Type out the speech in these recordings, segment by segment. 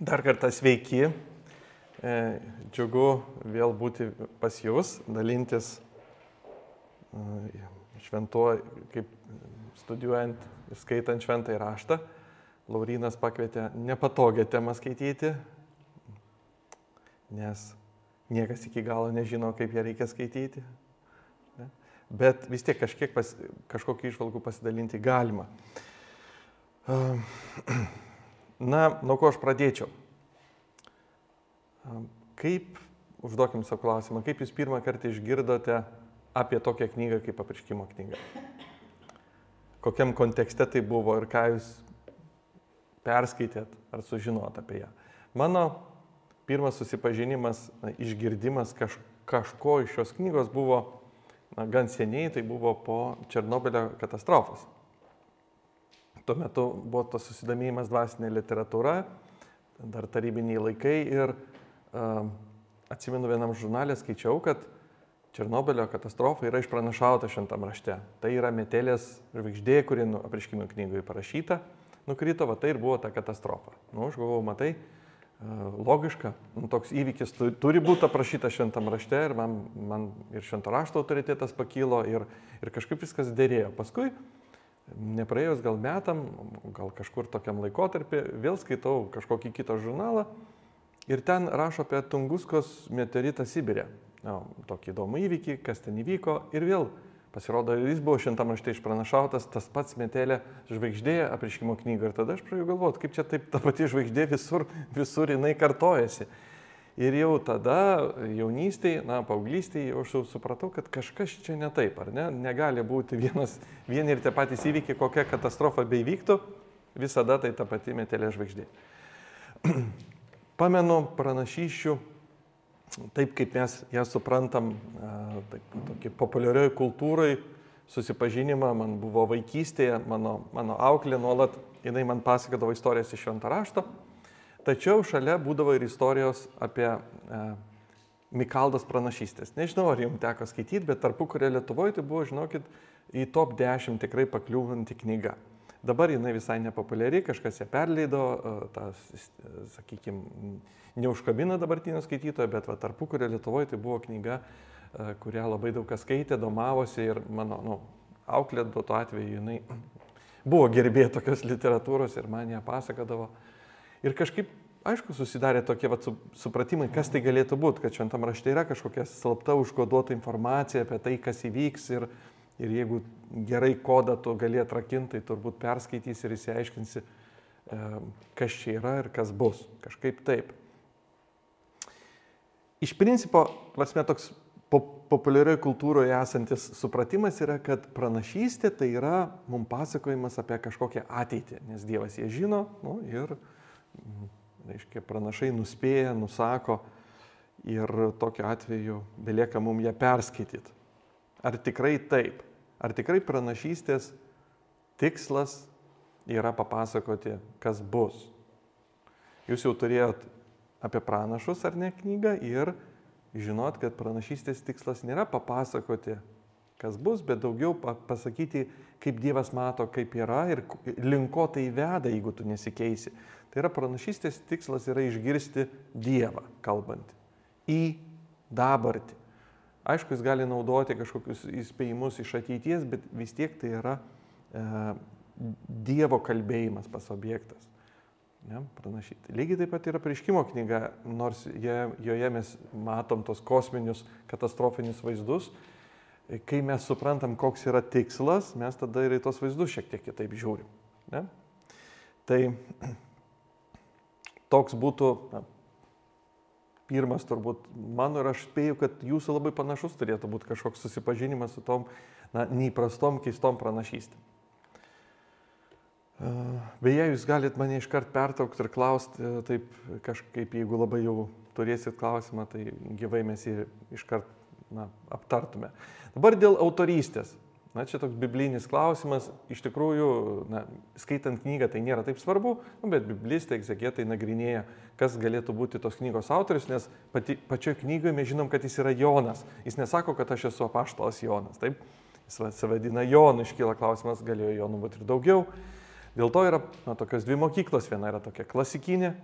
Dar kartą sveiki. E, džiugu vėl būti pas Jūs, dalintis e, šventuo, kaip studijuojant ir skaitant šventą įraštą. Laurinas pakvietė nepatogią temą skaityti, nes niekas iki galo nežino, kaip ją reikia skaityti. Bet vis tiek kažkiek pas, kažkokiu išvalgų pasidalinti galima. Na, nuo ko aš pradėčiau? Kaip, užduokim savo klausimą, kaip jūs pirmą kartą išgirdote apie tokią knygą kaip apriškimo knyga? Kokiam kontekste tai buvo ir ką jūs perskaitėt ar sužinot apie ją? Mano pirmas susipažinimas, na, išgirdimas kaž, kažko iš šios knygos buvo na, gan seniai, tai buvo po Černobilio katastrofos. Tuo metu buvo tas susidomėjimas dvasinė literatūra, dar tarybiniai laikai ir uh, atsimenu vienam žurnalė skaičiau, kad Černobilio katastrofa yra išpranašauta šventam rašte. Tai yra metelės žvaigždė, kuri nu, apriškimo knygoje parašyta, nukrito, va tai ir buvo ta katastrofa. Nu, aš galvoju, matai, logiška, nu, toks įvykis turi būti aprašytas šventam rašte ir man, man ir švento rašto autoritetas pakilo ir, ir kažkaip viskas dėrėjo. Paskui nepraėjus gal metam, gal kažkur tokiam laikotarpį, vėl skaitau kažkokį kitą žurnalą ir ten rašo apie Tunguskos meteoritą Sibirė. Na, tokį įdomų įvykį, kas ten įvyko ir vėl pasirodo, jis buvo šimtam rašte išpranašautas, tas pats metelė žvaigždė apriškimo knygoje ir tada aš pradėjau galvoti, kaip čia taip ta pati žvaigždė visur, visur jinai kartojasi. Ir jau tada jaunystėje, na, paauglystėje, aš jau supratau, kad kažkas čia ne taip, ar ne? Negali būti vienas, vieni ir tie patys įvykiai, kokia katastrofa beivyktų, visada tai ta pati metelė žvaigždė. Pamenu pranašyščių, taip kaip mes ją suprantam, taip, tokį populiarioj kultūrai, susipažinimą, man buvo vaikystėje, mano, mano auklė nuolat, jinai man pasakodavo istorijas iš šventą raštą. Tačiau šalia būdavo ir istorijos apie e, Mikaldos pranašystės. Nežinau, ar jums teko skaityti, bet tarpu kurio Lietuvoje tai buvo, žinokit, į top 10 tikrai pakliūvanti knyga. Dabar jinai visai nepopuliari, kažkas ją perleido, e, tas, sakykime, neužkabina dabartinio skaitytojo, bet va, tarpu kurio Lietuvoje tai buvo knyga, e, kurią labai daug kas skaitė, domavosi ir mano nu, auklė tuo atveju jinai buvo gerbė tokios literatūros ir man ją pasakodavo. Ir kažkaip, aišku, susidarė tokie vat, supratimai, kas tai galėtų būti, kad šventam rašte yra kažkokia slapta užkoduota informacija apie tai, kas įvyks ir, ir jeigu gerai kodą tu gali atrakinti, tai turbūt perskaitysi ir įsiaiškinsi, kas čia yra ir kas bus. Kažkaip taip. Iš principo, prasme, toks populiarioje kultūroje esantis supratimas yra, kad pranašystė tai yra mums pasakojimas apie kažkokią ateitį, nes Dievas jie žino nu, ir reiškia, pranašai nuspėja, nusako ir tokiu atveju belieka mums ją perskaityti. Ar tikrai taip? Ar tikrai pranašystės tikslas yra papasakoti, kas bus? Jūs jau turėjot apie pranašus ar ne knygą ir žinot, kad pranašystės tikslas nėra papasakoti, kas bus, bet daugiau pasakyti, kaip Dievas mato, kaip yra ir linko tai veda, jeigu tu nesikeisi. Tai yra pranašystės tikslas yra išgirsti Dievą kalbant į dabartį. Aišku, jis gali naudoti kažkokius įspėjimus iš ateities, bet vis tiek tai yra e, Dievo kalbėjimas pas objektas. Ne, pranašyti. Lygiai taip pat yra prieškimo knyga, nors je, joje mes matom tos kosminius katastrofinius vaizdus. Kai mes suprantam, koks yra tikslas, mes tada ir į tos vaizdus šiek tiek kitaip žiūrim. Ne? Tai toks būtų na, pirmas turbūt mano ir aš spėju, kad jūsų labai panašus turėtų būti kažkoks susipažinimas su tom na, neįprastom, keistom pranašystėm. Beje, jūs galite mane iškart pertraukti ir klausti, e, taip kažkaip, jeigu labai jau turėsit klausimą, tai gyvai mes jį iškart na, aptartume. Dabar dėl autorystės. Na, čia toks biblinis klausimas. Iš tikrųjų, na, skaitant knygą tai nėra taip svarbu, nu, bet biblistai, egzegetai nagrinėja, kas galėtų būti tos knygos autorius, nes pati, pačioje knygoje mes žinom, kad jis yra Jonas. Jis nesako, kad aš esu apaštalas Jonas. Taip? Jis savadina Jonu, iškyla klausimas, galėjo Jonų būti ir daugiau. Dėl to yra na, tokios dvi mokyklos. Viena yra tokia klasikinė,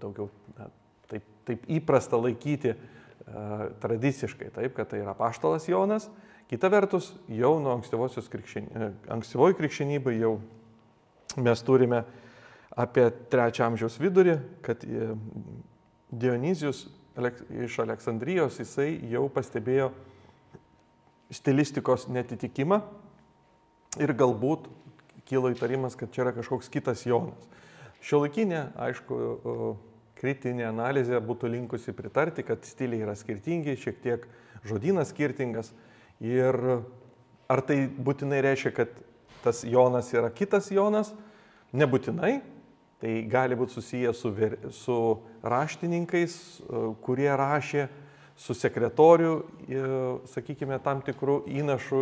daugiau na, taip, taip įprasta laikyti tradiciškai, taip, kad tai yra paštalas Jonas. Kita vertus, jau nuo krikščiny, e, ankstyvoji krikščionybė jau mes turime apie trečią amžiaus vidurį, kad e, Dionizijus iš Aleksandrijos jisai jau pastebėjo stilistikos netitikimą ir galbūt kilo įtarimas, kad čia yra kažkoks kitas Jonas. Šiuolaikinė, aišku, kritinė analizė būtų linkusi pritarti, kad stiliai yra skirtingi, šiek tiek žodynas skirtingas. Ir ar tai būtinai reiškia, kad tas Jonas yra kitas Jonas? Nebūtinai. Tai gali būti susiję su, ver, su raštininkais, kurie rašė, su sekretoriu, sakykime, tam tikrų įnašų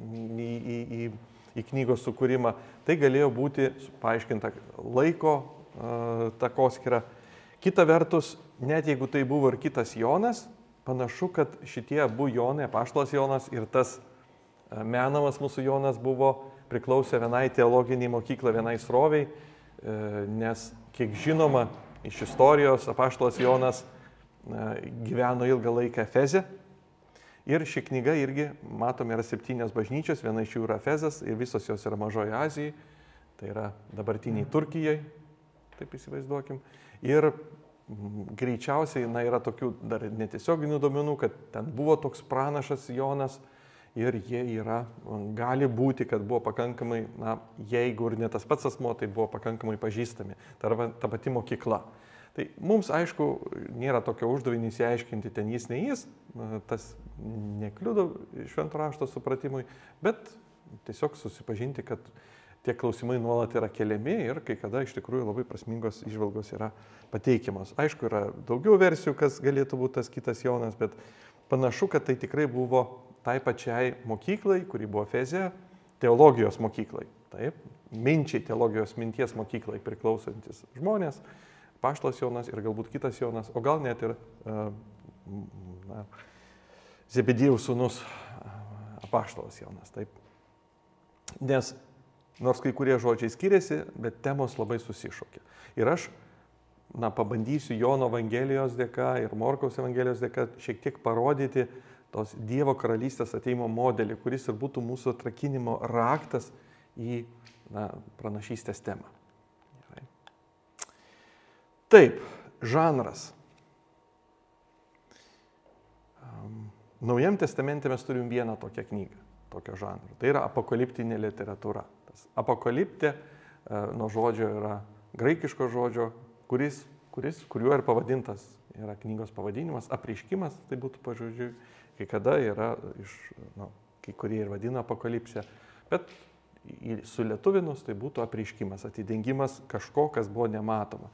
į, į, į į knygos sukūrimą. Tai galėjo būti paaiškinta laiko takoskira. Kita vertus, net jeigu tai buvo ir kitas Jonas, panašu, kad šitie abu Jonai, Paštas Jonas ir tas menamas mūsų Jonas buvo priklausę vienai teologiniai mokyklai, vienai sroviai, e, nes, kiek žinoma, iš istorijos apaštalas Jonas gyveno ilgą laiką Efeze, Ir ši knyga irgi, matome, yra septynios bažnyčios, viena iš jų yra Fezas ir visos jos yra Mažoje Azijoje, tai yra dabartiniai Turkijai, taip įsivaizduokim. Ir greičiausiai, na, yra tokių dar netiesioginių duomenų, kad ten buvo toks pranašas Jonas ir jie yra, gali būti, kad buvo pakankamai, na, jeigu ir ne tas pats asmo, tai buvo pakankamai pažįstami. Tai yra ta pati mokykla. Tai mums, aišku, nėra tokio uždavinį įsiaiškinti, ten jis, ne jis, tas nekliudo švento rašto supratimui, bet tiesiog susipažinti, kad tie klausimai nuolat yra keliami ir kai kada iš tikrųjų labai prasmingos išvalgos yra pateikiamos. Aišku, yra daugiau versijų, kas galėtų būti tas kitas Jonas, bet panašu, kad tai tikrai buvo tai pačiai mokyklai, kuri buvo Fezė, teologijos mokyklai. Taip, minčiai teologijos minties mokyklai priklausantis žmonės Paštas Jonas ir galbūt kitas Jonas, o gal net ir na, Zebedėjaus sūnus Paštas Jonas. Taip. Nes nors kai kurie žodžiai skiriasi, bet temos labai susišokia. Ir aš, na, pabandysiu Jono Evangelijos dėka ir Morkaus Evangelijos dėka šiek tiek parodyti tos Dievo karalystės ateimo modelį, kuris ir būtų mūsų atrakinimo raktas į na, pranašystės temą. Taip, žanras. Naujam testamente mes turim vieną tokią knygą, tokio žanro. Tai yra apokaliptinė literatūra. Tas apokaliptė e, nuo žodžio yra graikiško žodžio, kuris, kuris, kuriuo ir pavadintas yra knygos pavadinimas, apriškimas, tai būtų pažodžiui, kai kada yra iš, nu, kai kurie ir vadina apokalipsė, bet sulietuvinus tai būtų apriškimas, atidengimas kažko, kas buvo nematoma.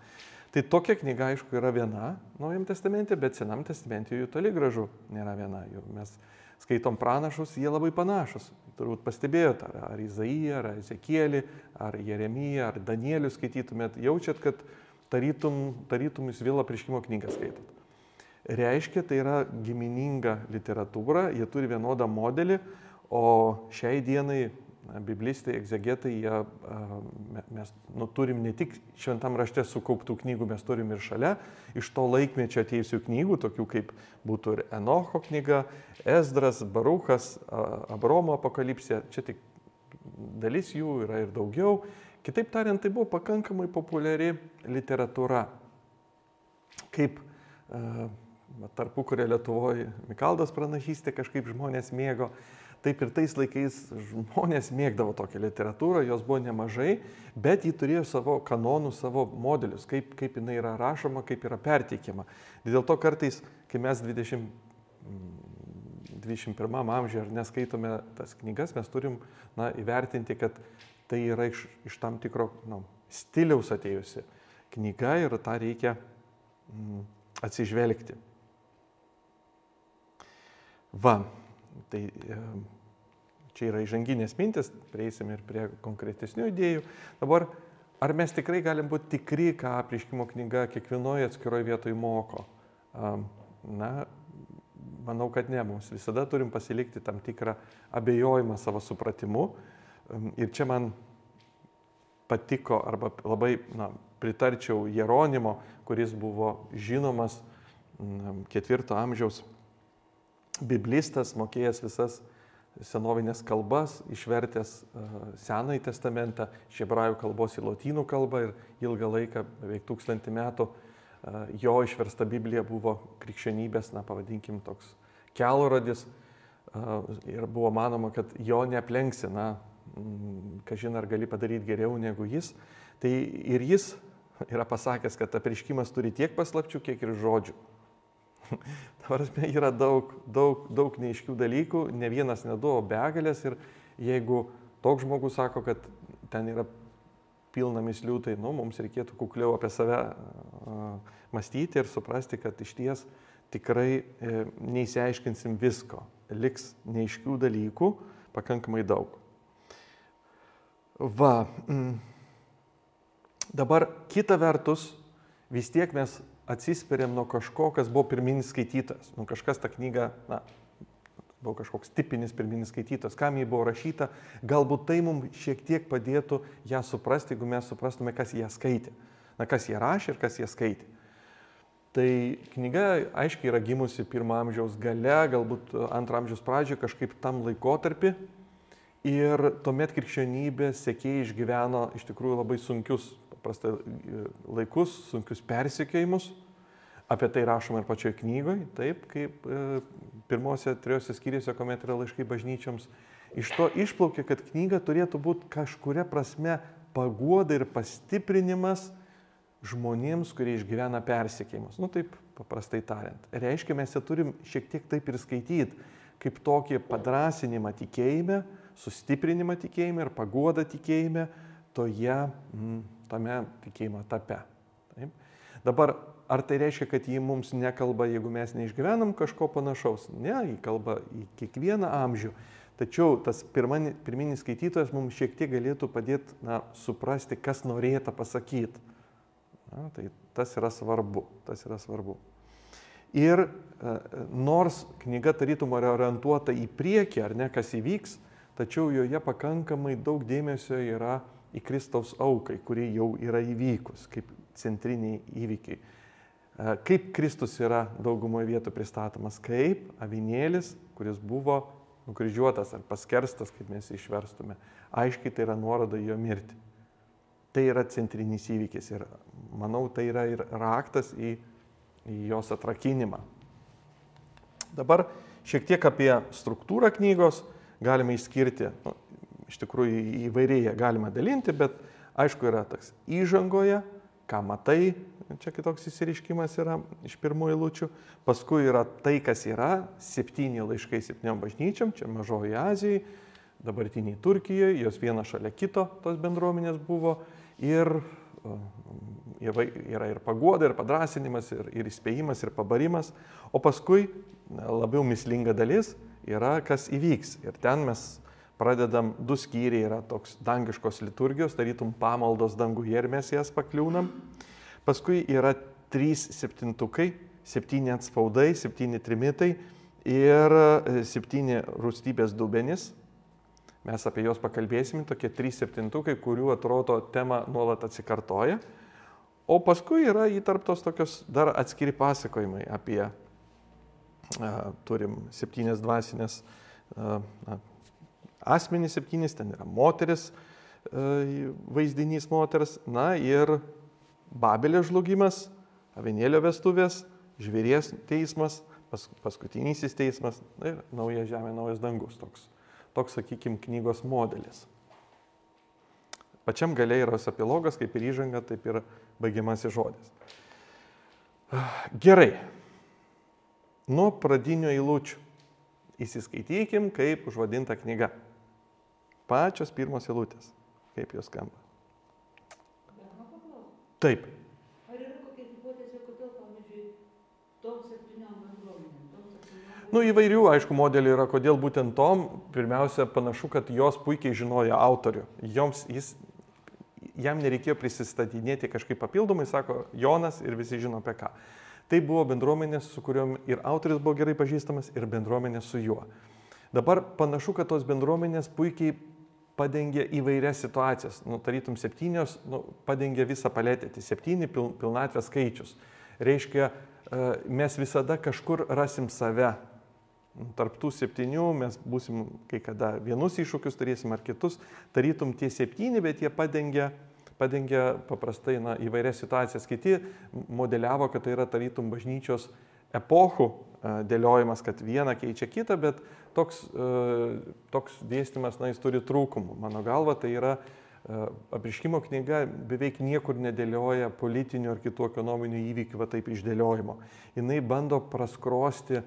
Tai tokia knyga, aišku, yra viena Naujam testamente, bet Senam testamente jų toli gražu nėra viena. Jau mes skaitom pranašus, jie labai panašus. Turbūt pastebėjote, ar, ar Izaiją, ar Ezekielį, ar Jeremiją, ar Danielių skaitytumėt, jaučiat, kad tarytum, tarytum jūs vėl apriškimo knygą skaitot. Reiškia, tai yra gimininga literatūra, jie turi vienodą modelį, o šiai dienai biblistai, egzegetai, jie, mes nu, turim ne tik šventam rašte sukauptų knygų, mes turim ir šalia iš to laikmečio ateisių knygų, tokių kaip būtų ir Enocho knyga, Esdras, Baruchas, Abromo apokalipsė, čia tik dalis jų yra ir daugiau. Kitaip tariant, tai buvo pakankamai populiari literatūra. Kaip tarpu, kurie Lietuvoje Mikaldos pranašystė kažkaip žmonės mėgo, uh, Taip ir tais laikais žmonės mėgdavo tokią literatūrą, jos buvo nemažai, bet ji turėjo savo kanonų, savo modelius, kaip, kaip jinai yra rašoma, kaip yra perteikiama. Dėl to kartais, kai mes 20, 21 amžiuje ar neskaitome tas knygas, mes turim na, įvertinti, kad tai yra iš, iš tam tikro na, stiliaus atėjusi knyga ir tą reikia mm, atsižvelgti. Va, Tai čia yra įžanginės mintis, prieisim ir prie konkretesnių idėjų. Dabar, ar mes tikrai galim būti tikri, ką apriškimo knyga kiekvienoje atskiroje vietoje moko? Na, manau, kad ne, mums visada turim pasilikti tam tikrą abejojimą savo supratimu. Ir čia man patiko arba labai na, pritarčiau Jeronimo, kuris buvo žinomas ketvirto amžiaus biblistas, mokėjęs visas senovinės kalbas, išvertęs Senąjį testamentą iš hebrajų kalbos į lotynų kalbą ir ilgą laiką, beveik tūkstantį metų, jo išversta Biblija buvo krikščionybės, na pavadinkim, toks kelrodis ir buvo manoma, kad jo neaplenksi, na, kažin ar gali padaryti geriau negu jis. Tai ir jis yra pasakęs, kad apriškimas turi tiek paslapčių, kiek ir žodžių. Tavarsime, yra daug, daug, daug neiškių dalykų, ne vienas, ne du, o begalės ir jeigu toks žmogus sako, kad ten yra pilna mislių, tai nu, mums reikėtų kukliau apie save uh, mąstyti ir suprasti, kad iš ties tikrai e, neįsiaiškinsim visko, liks neiškių dalykų pakankamai daug. Va. Mm. Dabar kita vertus, vis tiek mes atsispiriam nuo kažko, kas buvo pirminis skaitytas. Nu, kažkas tą knygą, na, buvo kažkoks tipinis pirminis skaitytas, kam jį buvo rašyta, galbūt tai mums šiek tiek padėtų ją suprasti, jeigu mes suprastume, kas ją skaitė. Na, kas ją rašė ir kas ją skaitė. Tai knyga aiškiai yra gimusi pirmo amžiaus gale, galbūt antro amžiaus pradžioje, kažkaip tam laikotarpį. Ir tuomet krikščionybė sėkiai išgyveno iš tikrųjų labai sunkius paprastai laikus, sunkius persikėjimus. Apie tai rašoma ir pačioje knygoje, taip kaip e, pirmose trijose skyriuose, kuomet yra laiškai bažnyčioms. Iš to išplaukia, kad knyga turėtų būti kažkuria prasme paguoda ir pastiprinimas žmonėms, kurie išgyvena persikėjimus. Nu taip paprastai tariant. Reiškia, mes ją turim šiek tiek taip ir skaityti, kaip tokį padrasinimą tikėjime, sustiprinimą tikėjime ir paguodą tikėjime toje mm, tame tikėjimo etape. Taip? Dabar, ar tai reiškia, kad ji mums nekalba, jeigu mes neišgyvenam kažko panašaus? Ne, ji kalba į kiekvieną amžių. Tačiau tas pirmani, pirminis skaitytojas mums šiek tiek galėtų padėti na, suprasti, kas norėta pasakyti. Na, tai tas yra svarbu. Tas yra svarbu. Ir e, nors knyga tarytum orientuota į priekį, ar ne, kas įvyks, tačiau joje pakankamai daug dėmesio yra į Kristaus aukai, kuri jau yra įvykus, kaip centriniai įvykiai. E, kaip Kristus yra daugumoje vietų pristatomas, kaip avinėlis, kuris buvo nukryžiuotas ar paskerstas, kaip mes išverstume. Aiškiai tai yra nuoroda į jo mirtį. Tai yra centrinis įvykis ir manau, tai yra ir raktas į, į jos atrakinimą. Dabar šiek tiek apie struktūrą knygos galime išskirti. Nu, iš tikrųjų įvairiai galima dalinti, bet aišku yra toks įžangoje, ką matai, čia kitoks įsiriškimas yra iš pirmųjų eilučių, paskui yra tai, kas yra, septyni laiškai septyniom bažnyčiam, čia mažoji Azijai, dabartiniai Turkijoje, jos viena šalia kito tos bendruomenės buvo. Ir yra ir paguoda, ir padrasinimas, ir, ir įspėjimas, ir pabarimas, o paskui labiau mislinga dalis yra, kas įvyks. Ir ten mes pradedam, du skyriai yra toks dangiškos liturgijos, tarytum pamaldos danguje ir mes jas pakliūnam. Paskui yra trys septintukai, septyni atspaudai, septyni trimitai ir e, septyni rūstybės dubenis. Mes apie juos pakalbėsim, tokie trys septintukai, kurių atrodo tema nuolat atsikartoja. O paskui yra įtarptos tokios dar atskiri pasakojimai apie, uh, turim septynės dvasinės uh, na, asmenys septynis, ten yra moteris, e, vaizdinys moters, na ir Babelio žlugimas, avinėlio vestuvės, žvėries teismas, pas, paskutinysis teismas na, ir nauja žemė, naujas dangus. Toks, toks sakykime, knygos modelis. Pačiam galiai yra epilogas, kaip ir įžanga, taip ir baigiamasis žodis. Gerai. Nuo pradinių eilučių. Įsiskaitykim, kaip užvadinta knyga. Pačios pirmos eilutės. Kaip jos skamba? Taip. Ar yra kokia hipotezė, kodėl, pavyzdžiui, tom septyniom bendruomenėm? Nu, įvairių, aišku, modelių yra, kodėl būtent tom. Pirmiausia, panašu, kad jos puikiai žinojo autorių. Joms jis, jam nereikėjo prisistatinėti kažkaip papildomai, sako Jonas ir visi žino apie ką. Tai buvo bendruomenės, su kuriuom ir autoris buvo gerai pažįstamas, ir bendruomenė su juo. Dabar panašu, kad tos bendruomenės puikiai padengia įvairias situacijas. Nu, tarytum septynios, nu, padengia visą paletę. Tai septyni pil, pilnatvės skaičius. Reiškia, e, mes visada kažkur rasim save. Tarptų septynių mes būsim kai kada vienus iššūkius turėsim ar kitus. Tarytum tie septyni, bet jie padengia, padengia paprastai na, įvairias situacijas. Kiti modeliavo, kad tai yra tarytum bažnyčios epochų dėliojimas, kad viena keičia kitą, bet toks, toks dėstymas, na, jis turi trūkumų. Mano galva, tai yra apriškimo knyga beveik niekur nedėlioja politinių ar kitų ekonominių įvykių, va taip išdėliojimo. Jis bando praskrosti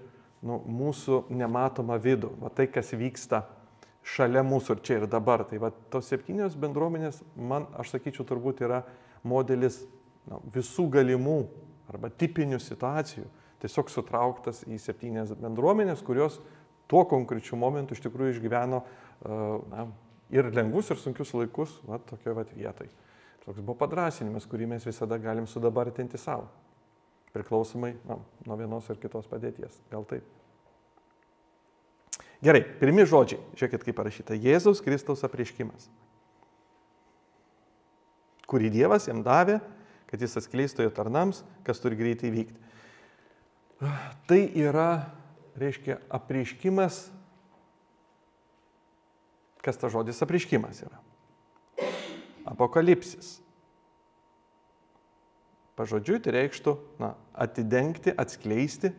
nu, mūsų nematomą vidų, va tai, kas vyksta šalia mūsų ir čia ir dabar. Tai va tos septynios bendruomenės, man, aš sakyčiau, turbūt yra modelis na, visų galimų arba tipinių situacijų tiesiog sutrauktas į septynės bendruomenės, kurios tuo konkrečiu momentu iš tikrųjų išgyveno na, ir lengvus, ir sunkius laikus va, tokioje vietoje. Toks buvo padrasinimas, kurį mes visada galim sudabartinti savo, priklausomai na, nuo vienos ar kitos padėties. Gal taip? Gerai, pirmi žodžiai. Žiūrėkit, kaip parašyta. Jėzaus Kristaus apriškimas, kurį Dievas jam davė, kad jis atskleistų jo tarnams, kas turi greitai vykti. Tai yra, reiškia, apriškimas. Kas ta žodis apriškimas yra? Apokalipsis. Pažodžiui tai reikštų na, atidengti, atskleisti,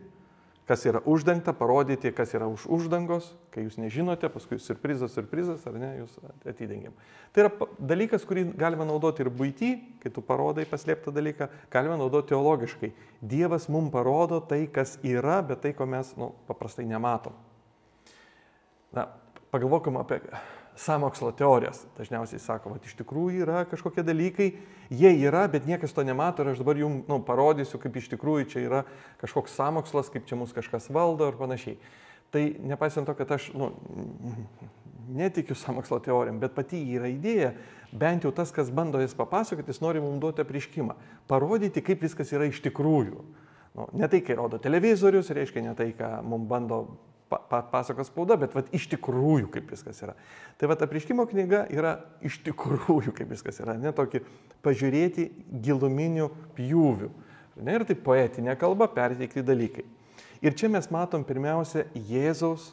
kas yra uždengta, parodyti, kas yra už uždangos, kai jūs nežinote, paskui surprizas, surprizas, ar ne, jūs atidengiam. Tai yra dalykas, kurį galime naudoti ir būty, kai tu parodai paslėptą dalyką, galime naudoti teologiškai. Dievas mums parodo tai, kas yra, bet tai, ko mes nu, paprastai nematom. Na, pagalvokim apie samokslo teorijas. Dažniausiai sako, kad iš tikrųjų yra kažkokie dalykai, jie yra, bet niekas to nemato ir aš dabar jums nu, parodysiu, kaip iš tikrųjų čia yra kažkoks samokslas, kaip čia mus kažkas valdo ir panašiai. Tai nepaisant to, kad aš nu, netikiu samokslo teorijam, bet pati yra idėja, bent jau tas, kas bando jas papasakoti, jis nori mums duoti apriškimą, parodyti, kaip viskas yra iš tikrųjų. Nu, ne tai, kai rodo televizorius, reiškia ne tai, ką mums bando pa, pa, pasakos spauda, bet vat, iš tikrųjų kaip viskas yra. Tai vat apriškimo knyga yra iš tikrųjų kaip viskas yra, ne tokį pažiūrėti giluminių pjūvių. Ne, ir tai poetinė kalba perteikti dalykai. Ir čia mes matom pirmiausia Jėzaus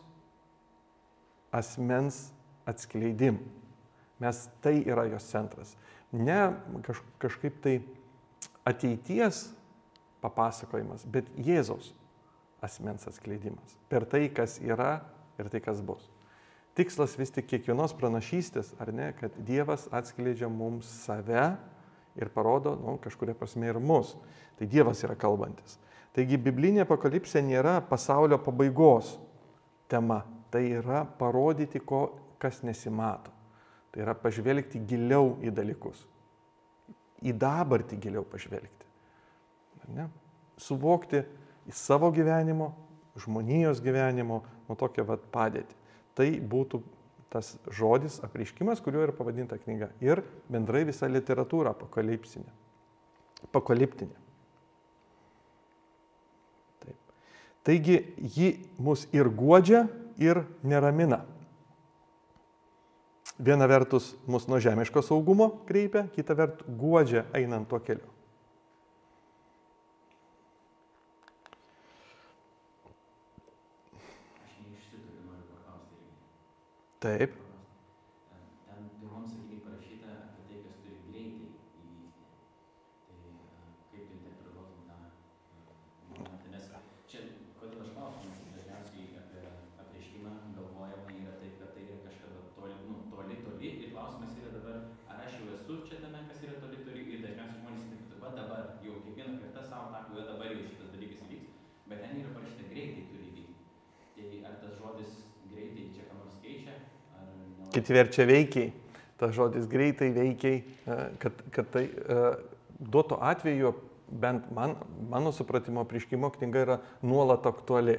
asmens atskleidimą. Mes tai yra jos centras. Ne kaž, kažkaip tai ateities papasakojimas, bet Jėzaus asmens atskleidimas. Per tai, kas yra ir tai, kas bus. Tikslas vis tik kiekvienos pranašystės, ar ne, kad Dievas atskleidžia mums save ir parodo, nu, kažkuria prasme ir mus. Tai Dievas yra kalbantis. Taigi biblinė apokalipsė nėra pasaulio pabaigos tema. Tai yra parodyti, ko, kas nesimato. Tai yra pažvelgti giliau į dalykus. Į dabartį giliau pažvelgti. Ne? Suvokti, į savo gyvenimo, žmonijos gyvenimo, nuo tokią vat padėtį. Tai būtų tas žodis apriškimas, kuriuo yra pavadinta knyga. Ir bendrai visa literatūra apokalipsinė. Apokaliptinė. Taip. Taigi ji mus ir guodžia, ir neramina. Viena vertus mus nuo žemiško saugumo kreipia, kita vertus guodžia einant tuo keliu. Taip. Ten pirmam sakiniai parašyta apie tai, kas turi greitai įvykti. Tai kaip tu interpretuotum tą momentą? Nes čia, kodėl aš klausiu, nes dažniausiai apie apreiškimą galvojama yra taip, kad tai yra kažkada toli, nu, toli, toli. Ir klausimas yra dabar, ar aš jau esu čia tame, kas yra toli, toli. Ir dažniausiai žmonės interpretuoja, va dabar, jau kiekvieną kartą savo tą, va dabar jau šitas dalykas įvyks. Bet ten yra parašyta greitai turi įvykti. Tai ar tas žodis greitai čia ką nors keičia? Kiti verčia veikiai. Tas žodis greitai veikiai, kad, kad tai duoto atveju, bent man, mano supratimo prieškimo knyga yra nuolat aktuali.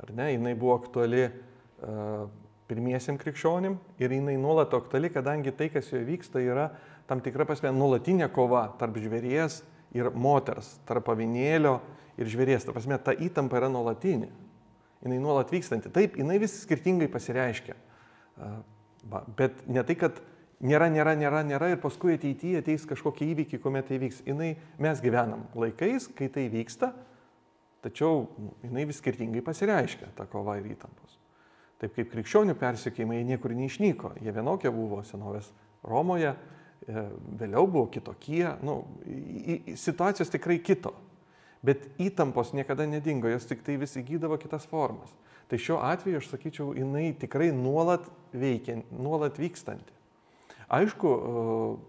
Ar ne? Jis buvo aktuali uh, pirmiesiam krikščionim ir jinai nuolat aktuali, kadangi tai, kas joje vyksta, yra tam tikra prasme nuolatinė kova tarp žvėries ir moters, tarp avinėlio ir žvėries. Ta prasme, ta įtampa yra nuolatinė. Jinai nuolat vykstanti. Taip, jinai vis skirtingai pasireiškia. Va, bet ne tai, kad nėra, nėra, nėra, nėra ir paskui ateityje ateis kažkokie įvykiai, kuomet tai vyks. Jinai, mes gyvenam laikais, kai tai vyksta, tačiau jinai vis skirtingai pasireiškia, ta kova ir įtampos. Taip kaip krikščionių persikėjimai niekur neišnyko, jie vienokie buvo senovės Romoje, e, vėliau buvo kitokie, nu, situacijos tikrai kito. Bet įtampos niekada nedingo, jos tik tai vis įgydavo kitas formas. Tai šiuo atveju aš sakyčiau, jinai tikrai nuolat veikia, nuolat vykstanti. Aišku,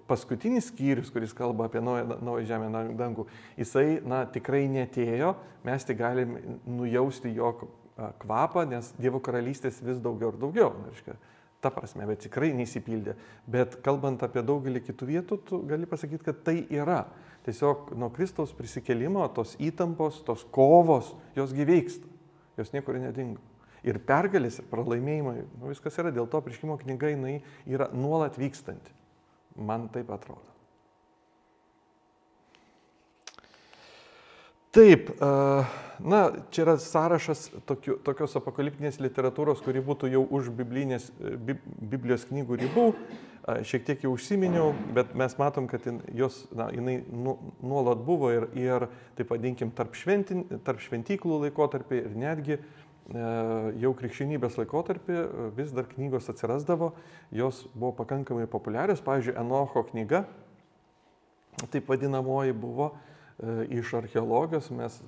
paskutinis skyrius, kuris kalba apie naują, naują žemę dangų, jisai na, tikrai netėjo, mes tik galim nujausti jo kvapą, nes Dievo karalystės vis daugiau ir daugiau. Reiškia, ta prasme, bet tikrai neįsipildė. Bet kalbant apie daugelį kitų vietų, tu gali pasakyti, kad tai yra. Tiesiog nuo Kristaus prisikelimo tos įtampos, tos kovos, jos gyveiksta jos niekur nedingo. Ir pergalės, ir pralaimėjimai, nu, viskas yra, dėl to prieškimo knyga jinai yra nuolat vykstanti. Man taip atrodo. Taip, na, čia yra sąrašas tokiu, tokios apokaliptinės literatūros, kuri būtų jau už biblinės, Biblijos knygų ribų. Šiek tiek jau užsiminiau, bet mes matom, kad jos, na, jinai nu, nuolat buvo ir, ir taip vadinkim, tarp, šventin, tarp šventyklų laikotarpį ir netgi uh, E, jau krikščionybės laikotarpį e, vis dar knygos atsirasdavo, jos buvo pakankamai populiarios. Pavyzdžiui, Enocho knyga, taip vadinamoji, buvo e, iš archeologijos, mes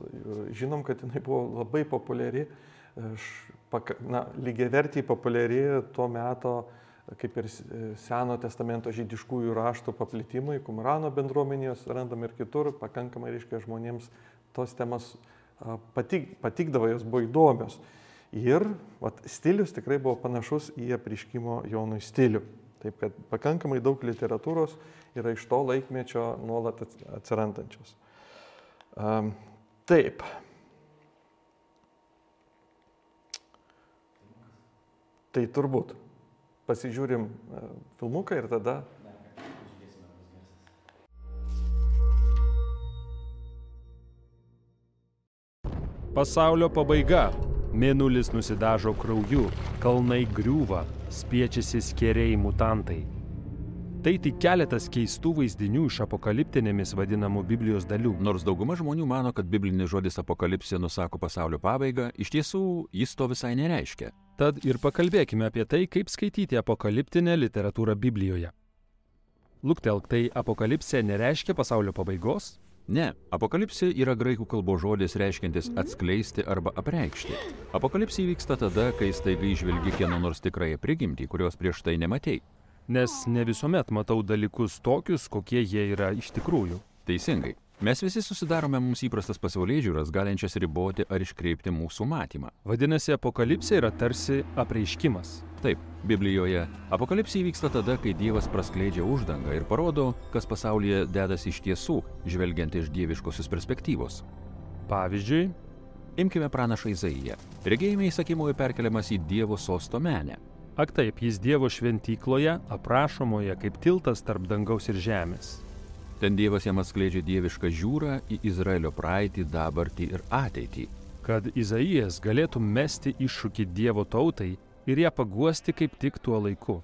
žinom, kad jinai buvo labai populiari, na, lygiai vertiai populiari tuo metu, kaip ir Seno testamento žydiškųjų raštų paplitimui, Kumrano bendruomenės randam ir kitur, pakankamai reiškia žmonėms tos temos patik, patikdavo, jos buvo įdomios. Ir vat, stilius tikrai buvo panašus į apriškimo Jonui stilių. Taip kad pakankamai daug literatūros yra iš to laikmečio nuolat atsirandančios. Um, taip. Tai turbūt pasižiūrim filmuką ir tada Pasaulio pabaiga. Mėnulis nusidažo krauju, kalnai griūva, spiečiasi skeriai mutantai. Tai tik keletas keistų vaizdinių iš apokaliptinėmis vadinamų Biblijos dalių. Nors dauguma žmonių mano, kad biblinis žodis apokalipsė nusako pasaulio pabaigą, iš tiesų jis to visai nereiškia. Tad ir pakalbėkime apie tai, kaip skaityti apokaliptinę literatūrą Biblijoje. Luktelk, tai apokalipsė nereiškia pasaulio pabaigos? Ne, apokalipsė yra graikų kalbos žodis reiškiantis atskleisti arba apreikšti. Apokalipsė įvyksta tada, kai staiga išvelgi kieno nors tikrąją prigimtį, kurios prieš tai nematei. Nes ne visuomet matau dalykus tokius, kokie jie yra iš tikrųjų. Teisingai. Mes visi susidarome mums įprastas pasaulyje žiūras, galinčias riboti ar iškreipti mūsų matymą. Vadinasi, apokalipsė yra tarsi apreiškimas. Taip, Biblijoje apokalipsė įvyksta tada, kai Dievas praskleidžia uždangą ir parodo, kas pasaulyje dedasi iš tiesų, žvelgiant iš dieviškosios perspektyvos. Pavyzdžiui, imkime pranašą Izaiją. Regėjime įsakymoje perkeliamas į Dievo sosto menę. Ak taip, jis Dievo šventykloje aprašomoje kaip tiltas tarp dangaus ir žemės. Ten Dievas jam atskleidžia dievišką žiūrą į Izraelio praeitį, dabartį ir ateitį. Kad Izaijas galėtų mesti iššūkį Dievo tautai ir ją paguosti kaip tik tuo laiku.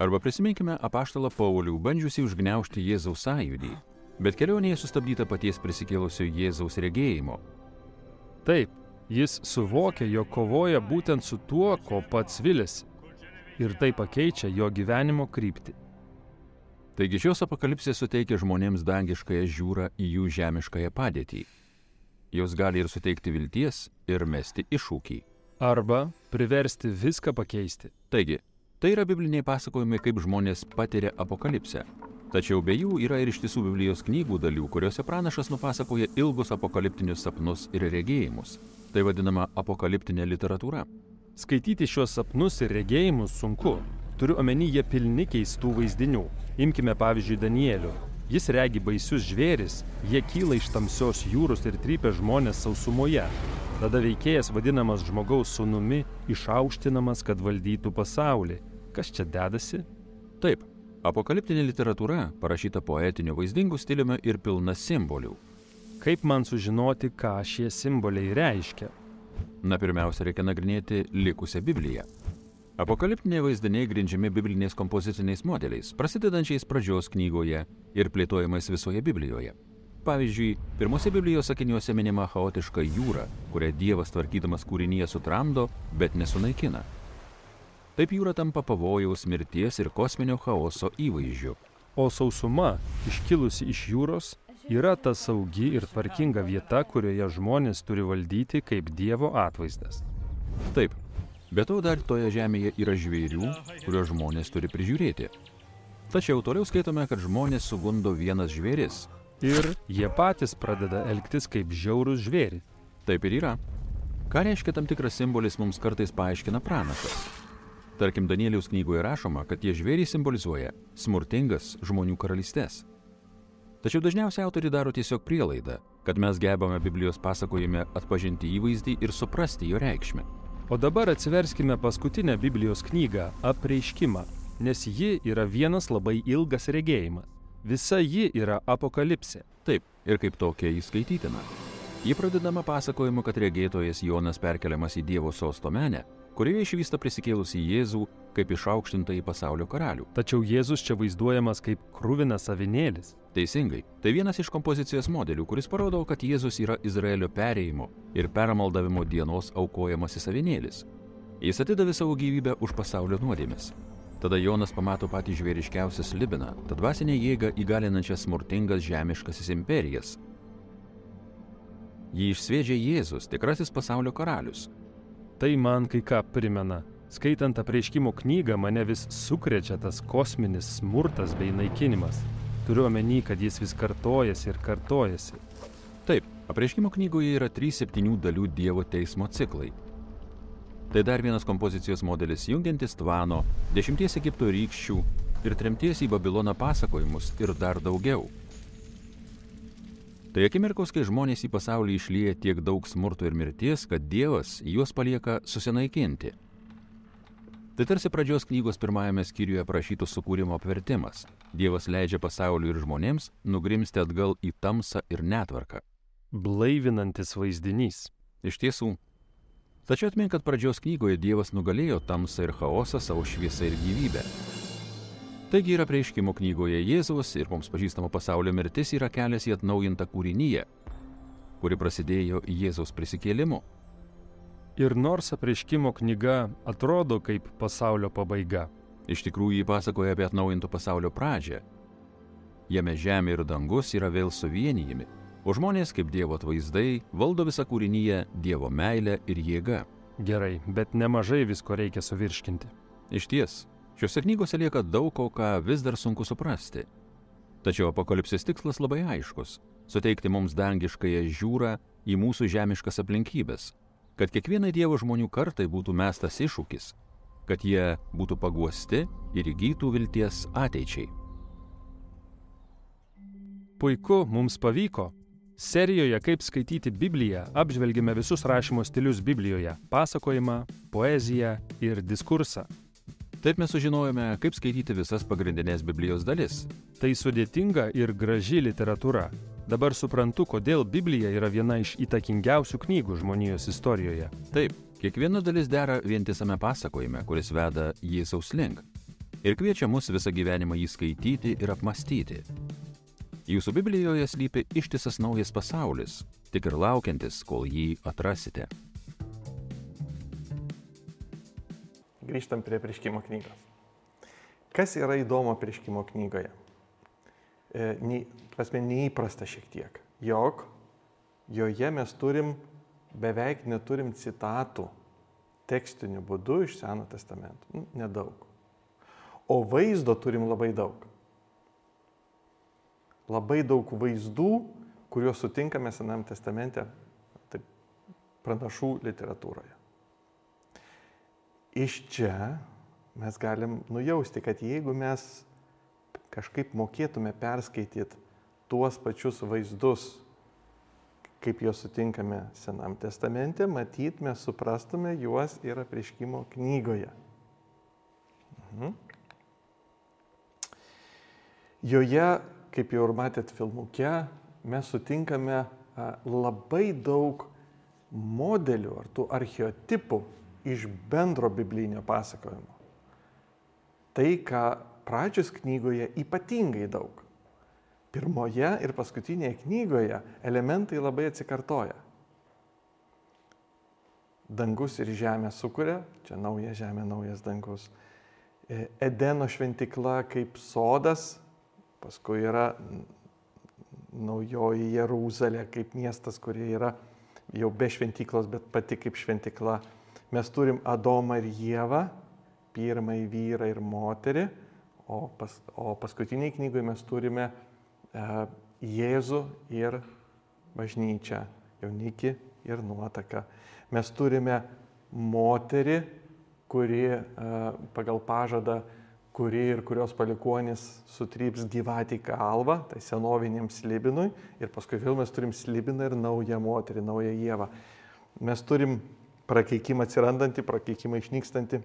Arba prisiminkime apaštalą Paulių, bandžiusi užgneušti Jėzaus sąjūdį, bet kelionėje sustabdyta paties prisikėlusio Jėzaus regėjimo. Taip, jis suvokia, jog kovoja būtent su tuo, ko pats vilėsi. Ir tai pakeičia jo gyvenimo kryptį. Taigi šios apokalipsės suteikia žmonėms dangiškąją žiūrą į jų žemiškąją padėtį. Jos gali ir suteikti vilties, ir mesti iššūkį. Arba priversti viską pakeisti. Taigi, tai yra bibliniai pasakojimai, kaip žmonės patiria apokalipsę. Tačiau be jų yra ir iš tiesų Biblijos knygų dalių, kuriuose pranašas nupasakoja ilgus apokaliptinius sapnus ir regėjimus. Tai vadinama apokaliptinė literatūra. Skaityti šiuos sapnus ir regėjimus sunku, Turiu omeny, jie pilni keistų vaizdinių. Imkime pavyzdžiui Danielių. Jis regi baisius žvėris, jie kyla iš tamsios jūros ir trypia žmonės sausumoje. Tada veikėjas vadinamas žmogaus sunumi, išaukštinamas, kad valdytų pasaulį. Kas čia dedasi? Taip, apokaliptinė literatūra parašyta poetiniu vaizdingu stiliumi ir pilna simbolių. Kaip man sužinoti, ką šie simboliai reiškia? Na, pirmiausia, reikia nagrinėti likusią Bibliją. Apokaliptiniai vaizdiniai grindžiami bibliniais kompoziciniais modeliais, prasidedančiais pradžios knygoje ir plėtojamais visoje Biblijoje. Pavyzdžiui, pirmose Biblijos sakiniuose minima chaotiška jūra, kurią Dievas tvarkydamas kūrinyje sutramdo, bet nesunaikina. Taip jūra tampa pavojaus, mirties ir kosminio chaoso įvaizdžiu. O sausuma, iškilusi iš jūros, yra ta saugi ir tvarkinga vieta, kurioje žmonės turi valdyti kaip Dievo atvaizdas. Taip, be to dar toje žemėje yra žvėrių, kuriuos žmonės turi prižiūrėti. Tačiau toliau skaitome, kad žmonės sugundo vienas žvėris. Ir jie patys pradeda elgtis kaip žiaurus žvėri. Taip ir yra. Ką reiškia tam tikras simbolis mums kartais paaiškina pranašas. Tarkim, Danieliaus knygoje rašoma, kad tie žvėriai simbolizuoja smurtingas žmonių karalystės. Tačiau dažniausiai autoriai daro tiesiog prielaidą, kad mes gebame Biblijos pasakojime atpažinti įvaizdį ir suprasti jo reikšmę. O dabar atsiverskime paskutinę Biblijos knygą - apreiškimą, nes ji yra vienas labai ilgas regėjimas. Visa ji yra apokalipsė. Taip, ir kaip tokia įskaitytina. Ji pradedama pasakojimu, kad regėtojas Jonas perkeliamas į Dievo sosto menę, kurioje išvysta prisikėlusi Jėzų kaip išaukštintą į pasaulio karalių. Tačiau Jėzus čia vaizduojamas kaip krūvinas avinėlis. Teisingai, tai vienas iš kompozicijos modelių, kuris parodo, kad Jėzus yra Izraelio perėjimo ir permaldavimo dienos aukojamasis avinėlis. Jis atidavė savo gyvybę už pasaulio nuodėmes. Tada Jonas pamato patį žvėriškiausią slibiną, tą dvasinę jėgą įgalinančias smurtingas žemiškasis imperijas. Jį išsviedžia Jėzus, tikrasis pasaulio karalius. Tai man kai ką primena. Skaitant apreiškimo knygą mane vis sukrečia tas kosminis smurtas bei naikinimas. Turiu omeny, kad jis vis kartojasi ir kartojasi. Taip, apreiškimo knygoje yra trys septynių dalių Dievo teismo ciklai. Tai dar vienas kompozicijos modelis jungiantis tvano, dešimties Egipto rykščių ir tremties į Babiloną pasakojimus ir dar daugiau. Tai akimirkos, kai žmonės į pasaulį išlyja tiek daug smurto ir mirties, kad Dievas juos palieka susinaikinti. Tai tarsi pradžios knygos pirmajame skyriuje aprašytų sukūrimo apvertimas. Dievas leidžia pasauliu ir žmonėms nugrimsti atgal į tamsą ir netvarką. Blaivinantis vaizdinys. Iš tiesų. Tačiau atmink, kad pradžios knygoje Dievas nugalėjo tamsą ir chaosą savo šviesą ir gyvybę. Taigi yra prieiškimo knygoje Jėzaus ir mums pažįstamo pasaulio mirtis yra kelias į atnaujintą kūrinyje, kuri prasidėjo Jėzaus prisikėlimu. Ir nors apreiškimo knyga atrodo kaip pasaulio pabaiga, Iš tikrųjų jį pasakoja apie atnaujinto pasaulio pradžią. Jame žemė ir dangus yra vėl suvienijami, o žmonės kaip Dievo atvaizdai valdo visą kūrinyje Dievo meilę ir jėgą. gerai, bet nemažai visko reikia suvirškinti. Iš ties, šiuose knygose lieka daug ko, ką vis dar sunku suprasti. Tačiau apokalipsės tikslas labai aiškus - suteikti mums dangiškąją žiūrą į mūsų žemiškas aplinkybės, kad kiekvienai Dievo žmonių kartai būtų mestas iššūkis, kad jie būtų paguosti ir įgytų vilties ateičiai. Puiku, mums pavyko. Serijoje Kaip skaityti Bibliją apžvelgėme visus rašymo stilius Biblijoje - pasakojimą, poeziją ir diskursą. Taip mes sužinojome, kaip skaityti visas pagrindinės Biblijos dalis. Tai sudėtinga ir graži literatūra. Dabar suprantu, kodėl Biblija yra viena iš įtakingiausių knygų žmonijos istorijoje. Taip, kiekviena dalis dera vientisame pasakojime, kuris veda Jėzaus link. Ir kviečia mus visą gyvenimą jį skaityti ir apmastyti. Jūsų Biblijoje slypi ištisas naujas pasaulis, tik ir laukiantis, kol jį atrasite. Grįžtam prie prieškimo knygos. Kas yra įdomu prieškimo knygoje? E, nei, prasme, neįprasta šiek tiek. Jog joje mes turim, beveik neturim citatų tekstiniu būdu iš Seno testamento. Nu, nedaug. O vaizdo turim labai daug. Labai daug vaizdų, kuriuos sutinkame Senam testamente, taip, pranašų literatūroje. Iš čia mes galim nujausti, kad jeigu mes kažkaip mokėtume perskaityti tuos pačius vaizdus, kaip juos sutinkame Senam testamente, matyt, mes suprastume juos ir apriškimo knygoje. Mhm. Joje, kaip jau ir matėt filmuke, mes sutinkame labai daug modelių ar tų archeotipų iš bendro biblinio pasakojimo. Tai, ką pradžios knygoje ypatingai daug. Pirmoje ir paskutinėje knygoje elementai labai atsikartoja. Dangus ir žemė sukuria, čia nauja žemė, naujas dangus. E, Edeno šventikla kaip sodas, paskui yra naujoji Jeruzalė kaip miestas, kurie yra jau be šventiklos, bet pati kaip šventikla. Mes turim Adomą ir Jėvą, pirmąjį vyrą ir moterį, o, pas, o paskutiniai knygoje mes turime e, Jėzų ir bažnyčią, jaunikį ir nuotaką. Mes turime moterį, kuri e, pagal pažadą kuri ir kurios palikuonis sutryps gyvatį kalvą, tai senoviniam slibinui, ir paskui vėl mes turim slibiną ir naują moterį, naują jėvą. Mes turim prakeikimą atsirandantį, prakeikimą išnykstantį.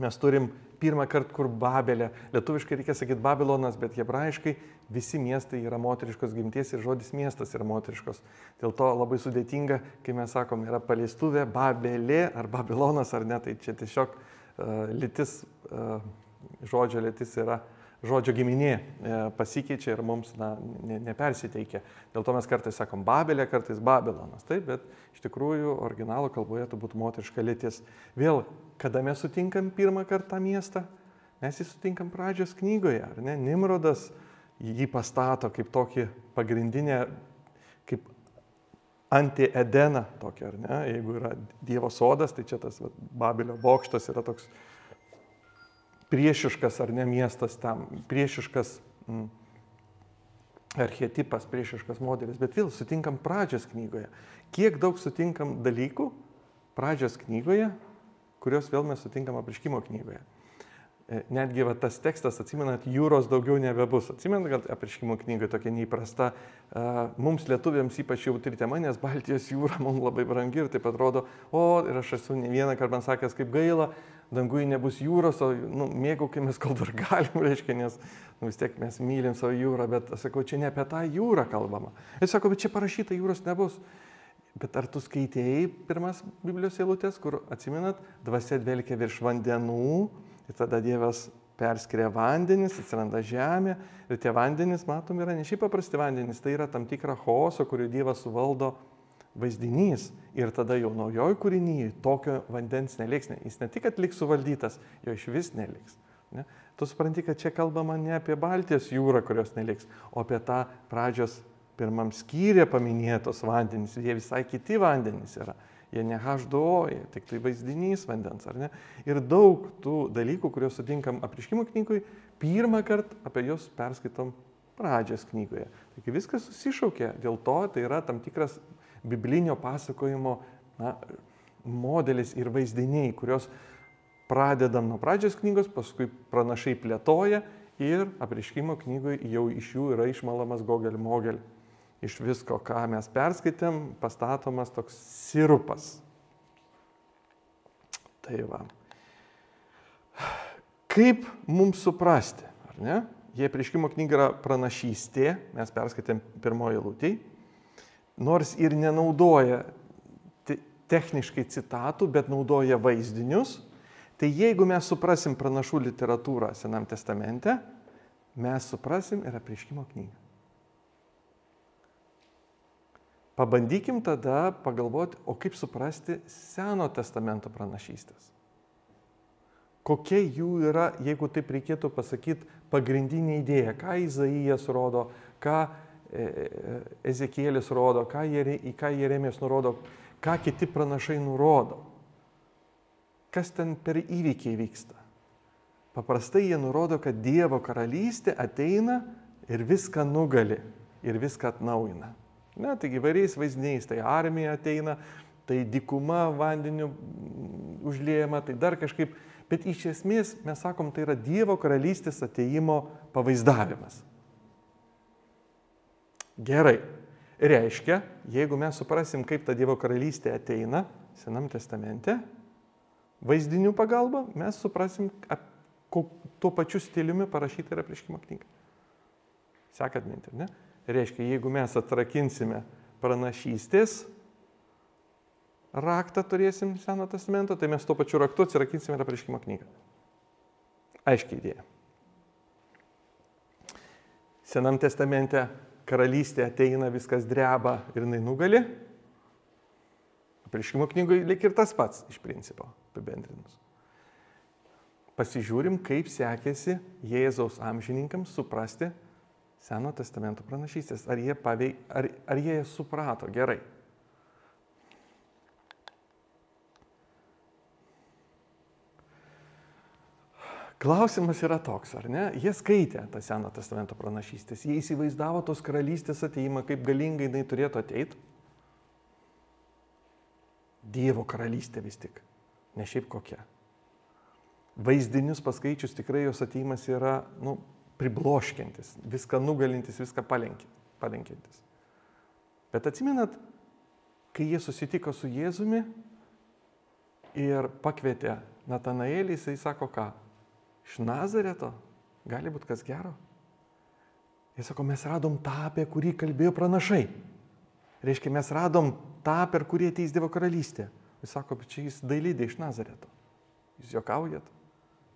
Mes turim pirmą kartą, kur Babelė, lietuviškai reikia sakyti Babilonas, bet hebrajiškai visi miestai yra moteriškos gimties ir žodis miestas yra moteriškos. Dėl to labai sudėtinga, kai mes sakom, yra paleistuvė, Babelė ar Babilonas ar ne, tai čia tiesiog uh, lytis uh, žodžio lėtis yra žodžio giminė e, pasikeičia ir mums na, ne, nepersiteikia. Dėl to mes kartais sakom Babelė, kartais Babilonas. Taip, bet iš tikrųjų originalo kalboje tai būtų moteriška lėtis. Vėl, kada mes sutinkam pirmą kartą miestą, mes jį sutinkam pradžios knygoje, ar ne? Nimrodas jį pastato kaip tokį pagrindinę, kaip anti-Edeną tokį, ar ne? Jeigu yra Dievo sodas, tai čia tas va, Babelio bokštas yra toks priešiškas ar ne miestas tam, priešiškas mm, archetipas, priešiškas modelis, bet vėl sutinkam pradžios knygoje. Kiek daug sutinkam dalykų pradžios knygoje, kuriuos vėl mes sutinkam apriškimo knygoje. E, netgi va, tas tekstas, atsimenat, jūros daugiau nebebus. Atsimenat, kad apriškimo knyga tokia neįprasta. Mums lietuviams ypač jautri tema, nes Baltijos jūra mums labai brangi ir taip atrodo, o ir aš esu ne vieną kartą sakęs, kaip gaila, dangui nebus jūros, o nu, mėgaukimės, kol dar galim, reiškia, nes nu, vis tiek mes mylim savo jūrą, bet sakau, čia ne apie tą jūrą kalbama. Jis sako, bet čia parašyta jūros nebus. Bet ar tu skaitėjai pirmas Biblijos eilutės, kur atsimenat, dvasia dvelkia virš vandenų ir tada Dievas perskiria vandenis, atsiranda žemė ir tie vandenis, matom, yra ne šiaip paprasti vandenis, tai yra tam tikra chaoso, kurį Dievas suvaldo vaizdinys ir tada jau naujoj kūrinyje tokio vandens neliks. Jis ne tik atliks suvaldytas, jo iš vis neliks. Ne? Tu supranti, kad čia kalbama ne apie Baltijos jūrą, kurios neliks, o apie tą pradžios pirmam skyrė paminėtos vandenys. Jie visai kiti vandenys yra. Jie ne H2O, jie tik tai vaizdinys vandens, ar ne? Ir daug tų dalykų, kuriuos sutinkam apriškimo knygui, pirmą kartą apie juos perskaitom pradžios knygoje. Taigi viskas susišaukia, dėl to tai yra tam tikras biblinio pasakojimo na, modelis ir vaizdiniai, kurios pradedam nuo pradžios knygos, paskui pranašai plėtoja ir apriškimo knygoje jau iš jų yra išmalamas gogel mogel. Iš visko, ką mes perskaitėm, pastatomas toks sirupas. Tai va. Kaip mums suprasti, ar ne? Jei prieškimo knyga yra pranašystė, mes perskaitėm pirmoji lūtį, nors ir nenaudoja techniškai citatų, bet naudoja vaizdinius, tai jeigu mes suprasim pranašų literatūrą Senam testamente, mes suprasim ir apriškimo knygą. Pabandykim tada pagalvoti, o kaip suprasti Seno testamento pranašystės. Kokia jų yra, jeigu taip reikėtų pasakyti, pagrindinė idėja, ką Izaijas rodo, ką E, e, Ezekėlis rodo, ką jie, į ką Jeremijas nurodo, ką kiti pranašai nurodo. Kas ten per įvykiai vyksta. Paprastai jie nurodo, kad Dievo karalystė ateina ir viską nugali ir viską atnaujina. Ne, taigi įvairiais vaizdiniais, tai armija ateina, tai dikuma vandeniu užliejama, tai dar kažkaip, bet iš esmės mes sakom, tai yra Dievo karalystės ateimo pavaizdavimas. Gerai. Reiškia, jeigu mes suprasim, kaip ta Dievo karalystė ateina Senam testamente, vaizdinių pagalba, mes suprasim, tuo pačiu stiliumi parašyta yra prieškimo knyga. Sekat mintį, ne? Reiškia, jeigu mes atrakinsime pranašystės raktą turėsim Seno testamento, tai mes tuo pačiu raktu atsirakinsime ir apriškimo knygą. Aiškiai idėja. Senam testamente karalystė ateina, viskas dreba ir jinai nugali. Apriškimo knygoje lik ir tas pats iš principo, apibendrinus. Pasižiūrim, kaip sekėsi Jėzaus amžininkams suprasti Seno testamento pranašystės. Ar jie, pavei, ar, ar jie suprato gerai. Klausimas yra toks, ar ne? Jie skaitė tą Seno testamento pranašystės, jie įsivaizdavo tos karalystės ateimą, kaip galingai jinai turėtų ateiti. Dievo karalystė vis tik, ne šiaip kokia. Vaizdinius paskaičius tikrai jos ateimas yra, nu, pribloškiantis, viską nugalintis, viską palenkintis. Bet atsiminat, kai jie susitiko su Jėzumi ir pakvietė Natanaelį, jisai sako ką? Iš Nazareto gali būti kas gero. Jis sako, mes radom tą, apie kurį kalbėjo pranašai. Reiškia, mes radom tą, per kurį ateis Dievo karalystė. Jis sako, bet čia jis dailydė iš Nazareto. Jūs juokaujat.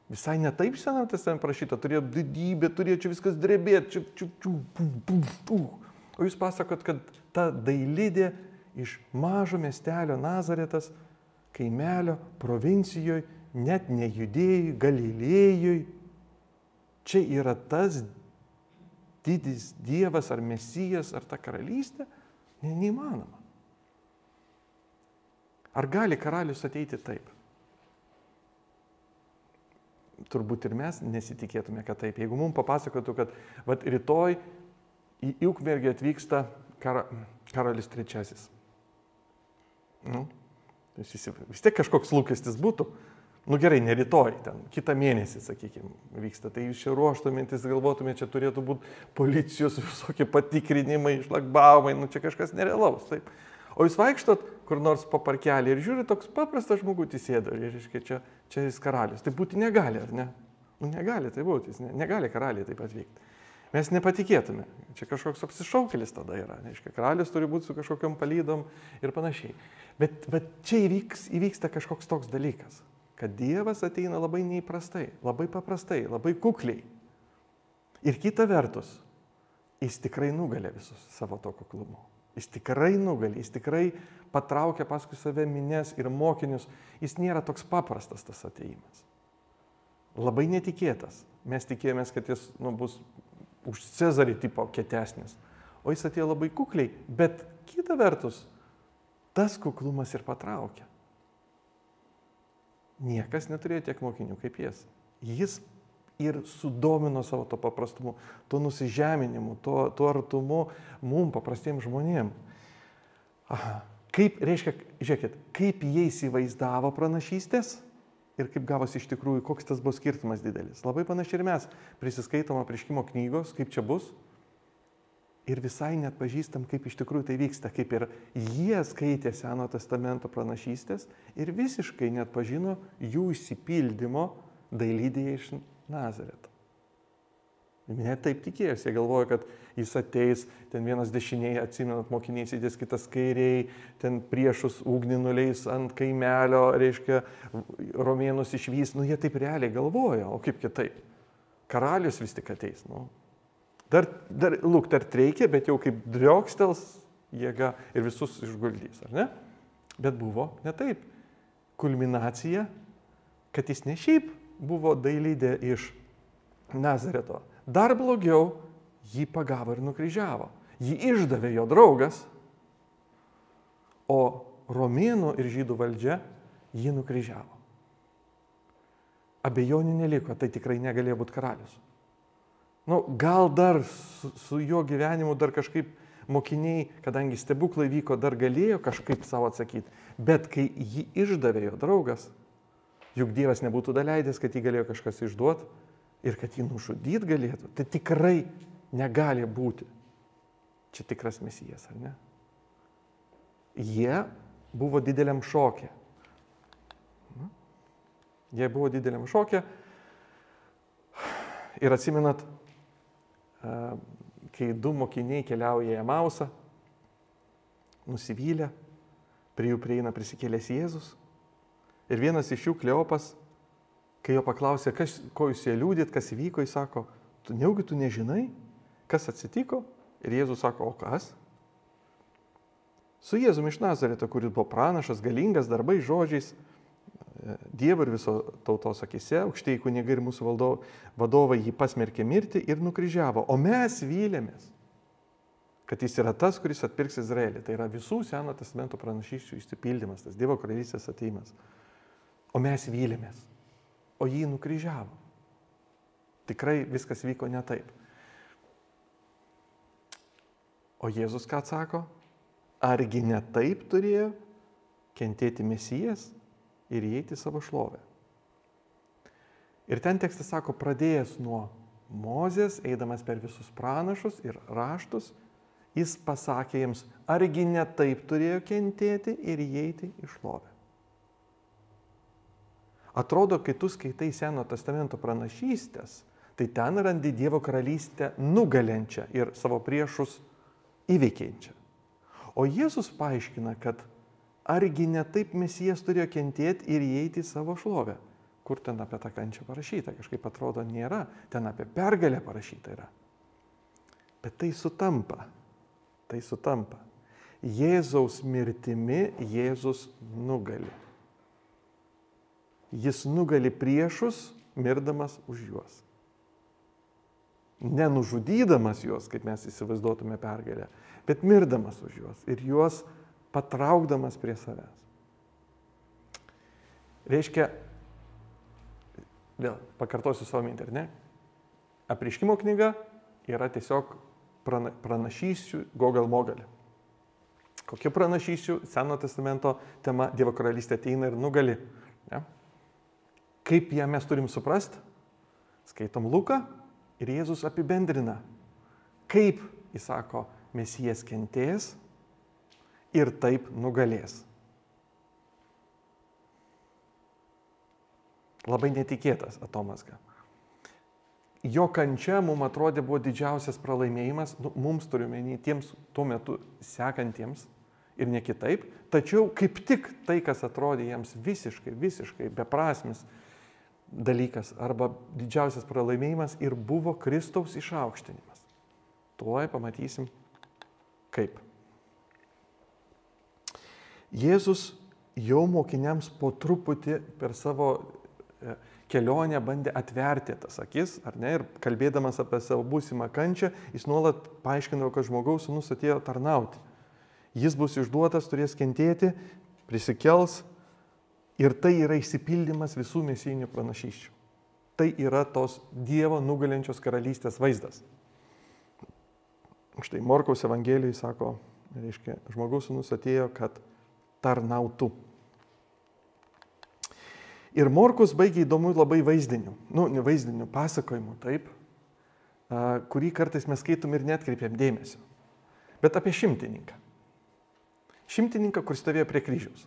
Visai ne taip senam testamente parašyta, turėjo didybę, turėjo čia viskas drebėti, čia, čia, čia, pum, pum, pum. O jūs pasakot, kad ta dailydė iš mažo miestelio Nazaretas, kaimelio, provincijoje, net ne judėjui, galilėjui. Čia yra tas didis Dievas ar Mesijas ar ta karalystė? Ne, neįmanoma. Ar gali karalius ateiti taip? turbūt ir mes nesitikėtume, kad taip. Jeigu mums papasakotų, kad vat, rytoj į Ukmergį atvyksta kara, karalis trečiasis. Nu, vis tiek kažkoks lūkestis būtų. Nu gerai, ne rytoj, ten kitą mėnesį, sakykime, vyksta. Tai jūs čia ruoštumėtis, galvotumėte, čia turėtų būti policijos visokie patikrinimai, šlagbaumai, nu čia kažkas nerealaus. Taip. O jūs vaikštot kur nors po parkelį ir žiūri, toks paprastas žmogus įsėda ir, reiškia, čia, čia jis karalius. Tai būti negali, ar ne? Nu, negali tai būti, jis ne, negali karaliai taip atvykti. Mes nepatikėtume. Čia kažkoks apsišaukėlis tada yra. Reiškia, karalius turi būti su kažkokiam palydom ir panašiai. Bet, bet čia įvyks, įvyksta kažkoks toks dalykas, kad Dievas ateina labai neįprastai, labai paprastai, labai kukliai. Ir kita vertus, jis tikrai nugalė visus savo to kuklumu. Jis tikrai nugali, jis tikrai patraukia paskui save minės ir mokinius. Jis nėra toks paprastas tas ateimas. Labai netikėtas. Mes tikėjomės, kad jis nu, bus už Cezarį tipo kietesnis. O jis atėjo labai kukliai, bet kita vertus, tas kuklumas ir patraukia. Niekas neturėjo tiek mokinių kaip jis. Jis ir sudomino savo to paprastumu, to nusižeminimu, to, to artumu mum paprastiems žmonėm. Aha. Kaip, reiškia, žiūrėkit, kaip jie įsivaizdavo pranašystės ir kaip gavosi iš tikrųjų, koks tas buvo skirtumas didelis. Labai panašiai ir mes prisiskaitom apriškimo knygos, kaip čia bus. Ir visai net pažįstam, kaip iš tikrųjų tai vyksta, kaip ir jie skaitė Seno testamento pranašystės ir visiškai net pažino jų įsipildymo dailydėje iš Nazareto. Net taip tikėjosi, jie galvoja, kad jis ateis, ten vienas dešiniai, atsimenat, mokiniai sėdės, kitas kairiai, ten priešus ugnį nuleis ant kaimelio, reiškia, romėnus išvys, nu jie taip realiai galvoja, o kaip kitaip. Karalius vis tik ateis, nu. Dar, dar luktart reikia, bet jau kaip driokstels jėga ir visus išguldys, ar ne? Bet buvo ne taip. Kulminacija, kad jis ne šiaip buvo dailydė iš Nazareto. Dar blogiau, jį pagavo ir nukryžiavo. Jį išdavė jo draugas, o romėnų ir žydų valdžia jį nukryžiavo. Abejonių neliko, tai tikrai negalėjo būti karalius. Nu, gal dar su, su jo gyvenimu dar kažkaip mokiniai, kadangi stebuklai vyko, dar galėjo kažkaip savo atsakyti. Bet kai jį išdavė jo draugas, Juk Dievas nebūtų daleidęs, kad jį galėjo kažkas išduoti ir kad jį nužudyt galėtų. Tai tikrai negali būti. Čia tikras mesijas, ar ne? Jie buvo dideliam šokė. Jie buvo dideliam šokė. Ir atsimenat, kai du mokiniai keliauja į Mausą, nusivylę, prie jų prieina prisikėlęs Jėzus. Ir vienas iš jų, Kleopas, kai jo paklausė, kas, ko jūs jie liūdit, kas įvyko, jis sako, tu neugi tu nežinai, kas atsitiko? Ir Jėzus sako, o kas? Su Jėzumi iš Nazareto, kuris buvo pranašas, galingas darbais, žodžiais, Dievo ir viso tautos akise, aukštieji kunigai ir mūsų valdo, vadovai jį pasmerkė mirti ir nukryžiavo. O mes vylėmės, kad jis yra tas, kuris atpirks Izraelį. Tai yra visų Seno testamento pranašyščių išsipildymas, tas Dievo karalystės ateimas. O mes vylėmės, o jį nukryžiavo. Tikrai viskas vyko ne taip. O Jėzus ką atsako? Argi ne taip turėjo kentėti Mesijas ir įeiti į savo šlovę? Ir ten tekstas sako, pradėjęs nuo Mozės, eidamas per visus pranašus ir raštus, jis pasakė jiems, argi ne taip turėjo kentėti ir įeiti į šlovę. Atrodo, kai tu skaitai Seno testamento pranašystės, tai ten randi Dievo karalystę nugalenčią ir savo priešus įveikiančią. O Jėzus paaiškina, kad argi ne taip Mesijas turėjo kentėti ir įeiti į savo šlovę. Kur ten apie tą kančią parašyta, kažkaip atrodo nėra, ten apie pergalę parašyta yra. Bet tai sutampa, tai sutampa. Jėzaus mirtimi Jėzus nugali. Jis nugali priešus, mirdamas už juos. Nenužudydamas juos, kaip mes įsivaizduotume pergalę, bet mirdamas už juos ir juos patraukdamas prie savęs. Reiškia, vėl pakartosiu savo mintį, ar ne? Apriškimo knyga yra tiesiog prana, pranašysiu Gogal Mogalį. Kokie pranašysiu Seno testamento tema Dievo karalystė ateina ir nugali. Ne? Kaip ją mes turim suprasti? Skaitom Luką ir Jėzus apibendrina, kaip, jis sako, Mesijas kentės ir taip nugalės. Labai netikėtas atomasga. Jo kančia mums atrodė buvo didžiausias pralaimėjimas, nu, mums turiuomenį tiems tuo metu sekantiems ir ne kitaip, tačiau kaip tik tai, kas atrodė jiems visiškai, visiškai beprasmis dalykas arba didžiausias pralaimėjimas ir buvo Kristaus išaukštinimas. Tuoj pamatysim kaip. Jėzus jau mokiniams po truputį per savo e, kelionę bandė atverti tas akis, ar ne, ir kalbėdamas apie savo būsimą kančią, jis nuolat paaiškino, kad žmogaus sunus atėjo tarnauti. Jis bus išduotas, turės kentėti, prisikels ir tai yra išsipildymas visų mesijinių pranašyščių. Tai yra tos Dievo nugalinčios karalystės vaizdas. Štai Morkaus Evangelijai sako, reiškia, žmogaus sunus atėjo, kad tarnautų. Ir Morkus baigė įdomu labai vaizdiniu, nu, ne vaizdiniu, pasakojimu, taip, kurį kartais mes skaitom ir netkreipiam dėmesio. Bet apie šimtininką. Šimtininką, kuris stovėjo prie kryžiaus.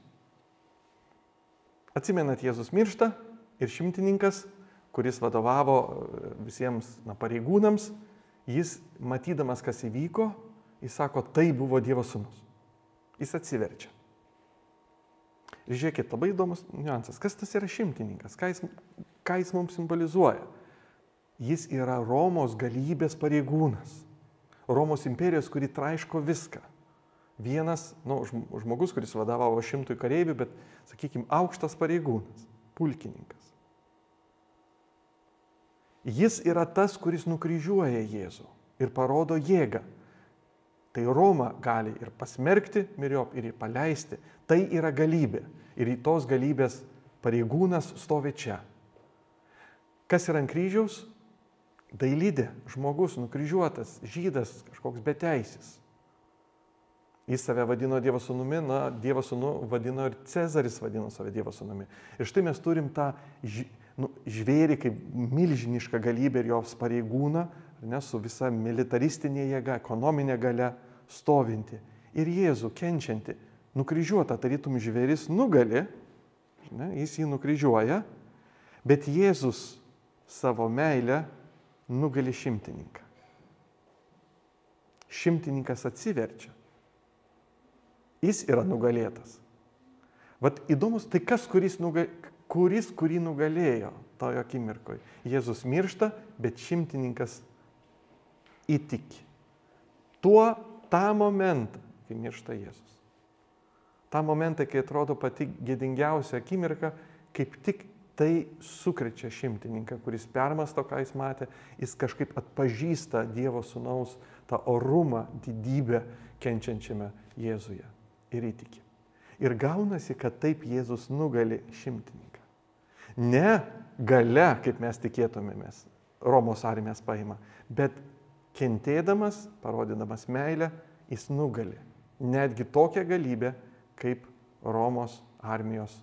Atsimenat, Jėzus miršta ir šimtininkas, kuris vadovavo visiems na, pareigūnams, jis matydamas, kas įvyko, jis sako, tai buvo Dievo sūnus. Jis atsiverčia. Žiūrėkit, labai įdomus niuansas. Kas tas yra šimtininkas? Ką jis, ką jis mums simbolizuoja? Jis yra Romos galybės pareigūnas. Romos imperijos, kuri traiško viską. Vienas, na, nu, žmogus, kuris vadovavo šimtui kareivių, bet, sakykime, aukštas pareigūnas, pulkininkas. Jis yra tas, kuris nukryžiuoja Jėzų ir parodo jėgą. Tai Roma gali ir pasmerkti miriop, ir paleisti. Tai yra galybė. Ir į tos galybės pareigūnas stovi čia. Kas yra ant kryžiaus? Dailydė, žmogus nukryžiuotas, žydas, kažkoks beteisis. Jis save vadino Dievo sūnumi, na, Dievo sūnų vadino ir Cezaris vadino save Dievo sūnumi. Ir štai mes turim tą nu, žvėrį kaip milžinišką galybę ir jos pareigūną, ne, su visa militaristinė jėga, ekonominė gale stovinti. Ir Jėzų kenčianti, nukryžiuota, tarytum žvėris nugali, ne, jis jį nukryžiuoja, bet Jėzus savo meilę nugali šimtininką. Šimtininkas atsiverčia. Jis yra nugalėtas. Vat įdomus, tai kas, kuris, nuga, kuris kurį nugalėjo tojo akimirkoje. Jėzus miršta, bet šimtininkas įtiki. Tuo tą momentą, kai miršta Jėzus. Ta momentą, kai atrodo pati gėdingiausia akimirka, kaip tik tai sukrečia šimtininką, kuris permasto, ką jis matė, jis kažkaip atpažįsta Dievo sunaus tą orumą, didybę kenčiančiame Jėzuje ir įtiki. Ir gaunasi, kad taip Jėzus nugali šimtininką. Ne gale, kaip mes tikėtumėmės, Romos armijas paima, bet kentėdamas, parodydamas meilę, jis nugali. Netgi tokią galybę, kaip Romos armijos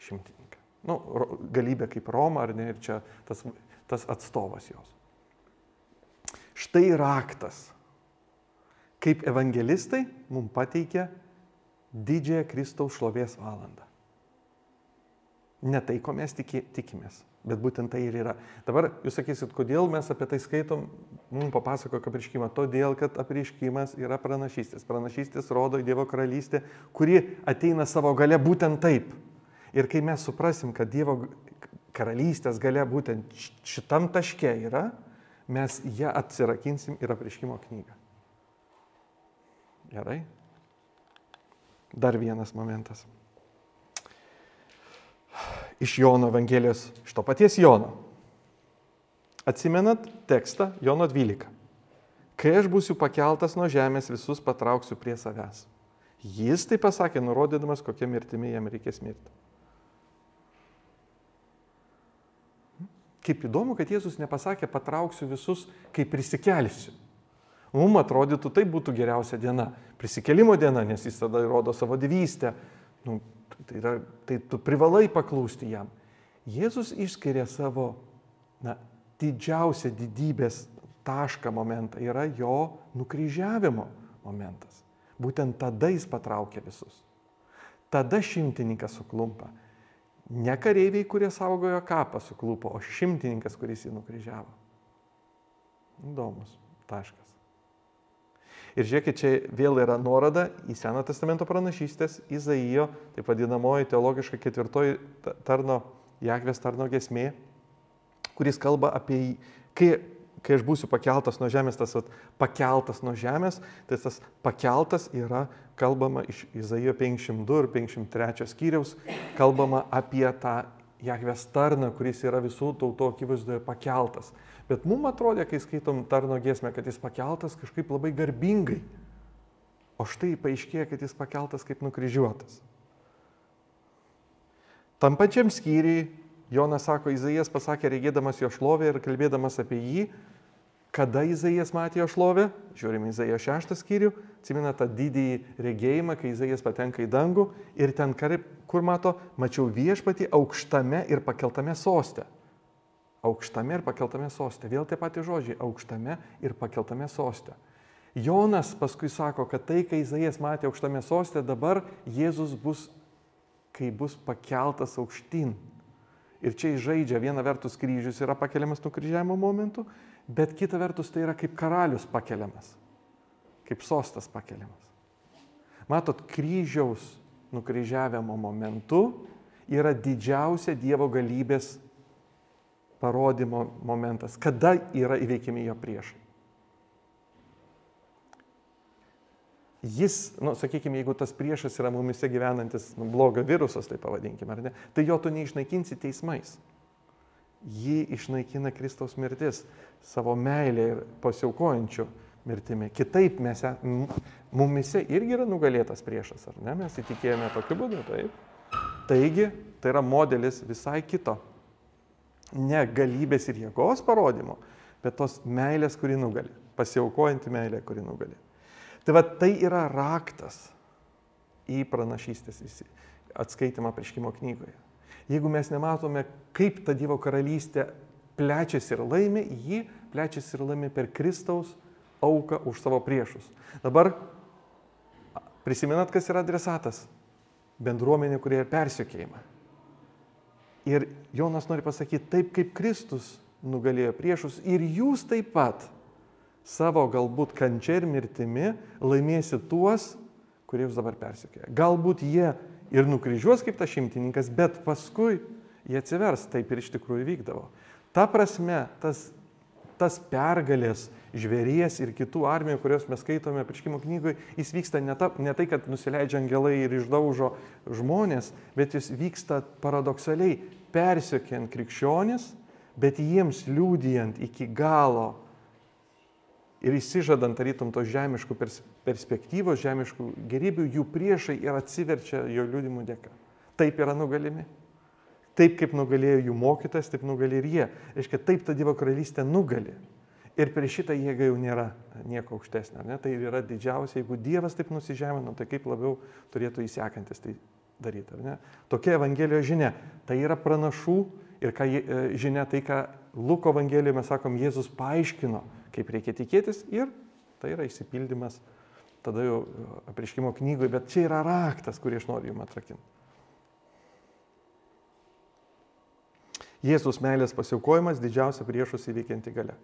šimtininką. Nu, galybė kaip Roma, ar ne, ir čia tas, tas atstovas jos. Štai raktas, kaip evangelistai mums pateikia didžiąją Kristaus šlovės valandą. Ne tai, ko mes tiki, tikimės, bet būtent tai ir yra. Dabar jūs sakysit, kodėl mes apie tai skaitom, mums papasako apriškimą. Todėl, kad apriškimas yra pranašystės. Pranašystės rodo Dievo karalystė, kuri ateina savo gale būtent taip. Ir kai mes suprasim, kad Dievo karalystės gale būtent šitam taške yra, mes ją atsirakinsim ir apriškimo knygą. Gerai? Dar vienas momentas. Iš Jono Evangelijos, iš to paties Jono. Atsimenat tekstą Jono 12. Kai aš būsiu pakeltas nuo žemės, visus patrauksiu prie savęs. Jis tai pasakė, nurodydamas, kokia mirtimi jam reikės mirti. Kaip įdomu, kad Jėzus nepasakė, patrauksiu visus, kai prisikelsiu. Mums atrodytų, tai būtų geriausia diena. Prisikelimo diena, nes jis tada rodo savo divystę. Nu, tai, yra, tai tu privalai paklūsti jam. Jėzus išskiria savo na, didžiausią didybės tašką momentą. Yra jo nukryžiavimo momentas. Būtent tada jis patraukia visus. Tada šimtininkas suklumpa. Ne kareiviai, kurie saugojo kapą suklupo, o šimtininkas, kuris jį nukryžiavo. Įdomus taškas. Ir žiūrėkit, čia vėl yra nuoroda į Seno testamento pranašystės, Izaijo, taip vadinamoji teologiška ketvirtoji tarno, Jakvės tarno gesmė, kuris kalba apie, kai, kai aš būsiu pakeltas nuo žemės, tas at, pakeltas nuo žemės, tai tas pakeltas yra kalbama iš Izaijo 52 ir 53 skyriaus, kalbama apie tą Jakvės tarną, kuris yra visų tautų akivaizdoje pakeltas. Bet mums atrodė, kai skaitom tarno giesmę, kad jis pakeltas kažkaip labai garbingai. O štai paaiškėja, kad jis pakeltas kaip nukryžiuotas. Tam pačiam skyriui Jonas sako, Izaijas pasakė, regėdamas jo šlovę ir kalbėdamas apie jį, kada Izaijas matė jo šlovę, žiūrime Izaijo šeštą skyrių, atsimena tą didįjį regėjimą, kai Izaijas patenka į dangų ir ten, kur mato, mačiau viešpatį aukštame ir pakeltame sostę aukštame ir pakeltame soste. Vėl tie patys žodžiai - aukštame ir pakeltame soste. Jonas paskui sako, kad tai, kai Izaijas matė aukštame soste, dabar Jėzus bus, kai bus pakeltas aukštyn. Ir čia žaidžia, viena vertus kryžius yra pakeliamas nukryžiavimo momentu, bet kita vertus tai yra kaip karalius pakeliamas, kaip sostas pakeliamas. Matot, kryžiaus nukryžiavimo momentu yra didžiausia Dievo galybės parodymo momentas, kada yra įveikiami jo priešai. Jis, nu, sakykime, jeigu tas priešas yra mumise gyvenantis nu, blogo virusas, tai pavadinkime, ar ne, tai jo tu neišnaikinsi teismais. Jį išnaikina Kristaus mirtis savo meilė ir pasiaukojančių mirtimi. Kitaip mes, mumise irgi yra nugalėtas priešas, ar ne? Mes įtikėjome tokiu būdu, taip. Taigi, tai yra modelis visai kito ne galybės ir jėgos parodymo, bet tos meilės, kuri nugali, pasiaukojanti meilė, kuri nugali. Tai va tai yra raktas į pranašystės atskaitimą prieškimo knygoje. Jeigu mes nematome, kaip ta Dievo karalystė plečiasi ir laimi, ji plečiasi ir laimi per Kristaus auką už savo priešus. Dabar prisimenat, kas yra adresatas? Bendruomenė, kurie persiekėjimą. Ir Jonas nori pasakyti, taip kaip Kristus nugalėjo priešus ir jūs taip pat savo galbūt kančia ir mirtimi laimėsi tuos, kurie jūs dabar persikėja. Galbūt jie ir nukryžiuos kaip tas šimtininkas, bet paskui jie atsivers, taip ir iš tikrųjų vykdavo. Ta prasme, tas, tas pergalės žvėries ir kitų armijų, kurios mes skaitome prieškimo knygoje, jis vyksta ne, ta, ne tai, kad nusileidžia angelai ir išdaužo žmonės, bet jis vyksta paradoksaliai, persiekiant krikščionis, bet jiems liūdijant iki galo ir įsižadant tarytum tos žemiškų pers perspektyvos, žemiškų gerybių, jų priešai ir atsiverčia jo liūdimų dėka. Taip yra nugalimi. Taip kaip nugalėjo jų mokytas, taip nugali ir jie. Reiškia, taip ta Dievo karalystė nugali. Ir prieš šitą jėgą jau nėra nieko aukštesnio. Ne? Tai yra didžiausia, jeigu Dievas taip nusižemino, tai kaip labiau turėtų įsekantis tai daryti. Tokia Evangelijos žinia. Tai yra pranašų ir ką, e, žinia tai, ką Luko Evangelijoje mes sakom, Jėzus paaiškino, kaip reikia tikėtis ir tai yra įsipildymas tada jau apriškimo knygoje, bet čia yra raktas, kurį aš noriu jums atrakinti. Jėzus meilės pasiaukojimas didžiausia priešus įveikianti gale.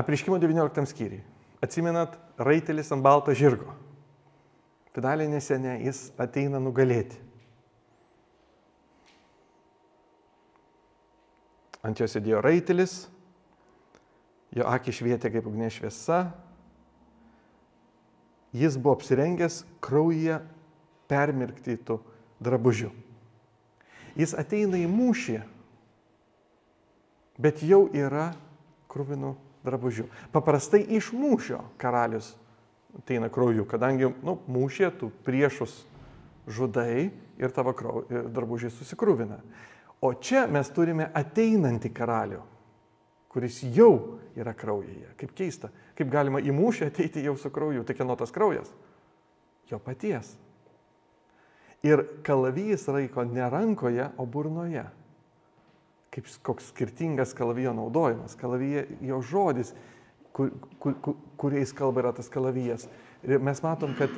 Apriškimo 19 skyriui. Atsimenat, raitelis ant balto žirgo. Finaliai nesene jis ateina nugalėti. Ant jo sėdėjo raitelis, jo akis švietė kaip ugnė šviesa, jis buvo apsirengęs kraujyje permirktytų drabužių. Jis ateina į mūšį, bet jau yra krūvinų drabužių. Paprastai iš mūšio karalius ateina krauju, kadangi nu, mūšė tu priešus žudai ir tavo krau, ir drabužiai susikrūvina. O čia mes turime ateinantį karalių kuris jau yra kraujyje. Kaip keista, kaip galima į mūšį ateiti jau su krauju, tai kieno tas kraujas? Jo paties. Ir kalavijas laiko ne rankoje, o burnoje. Kaip koks skirtingas kalavijo naudojimas. Kalavija, jo žodis, kur, kur, kur, kuriais kalba yra tas kalavijas. Ir mes matom, kad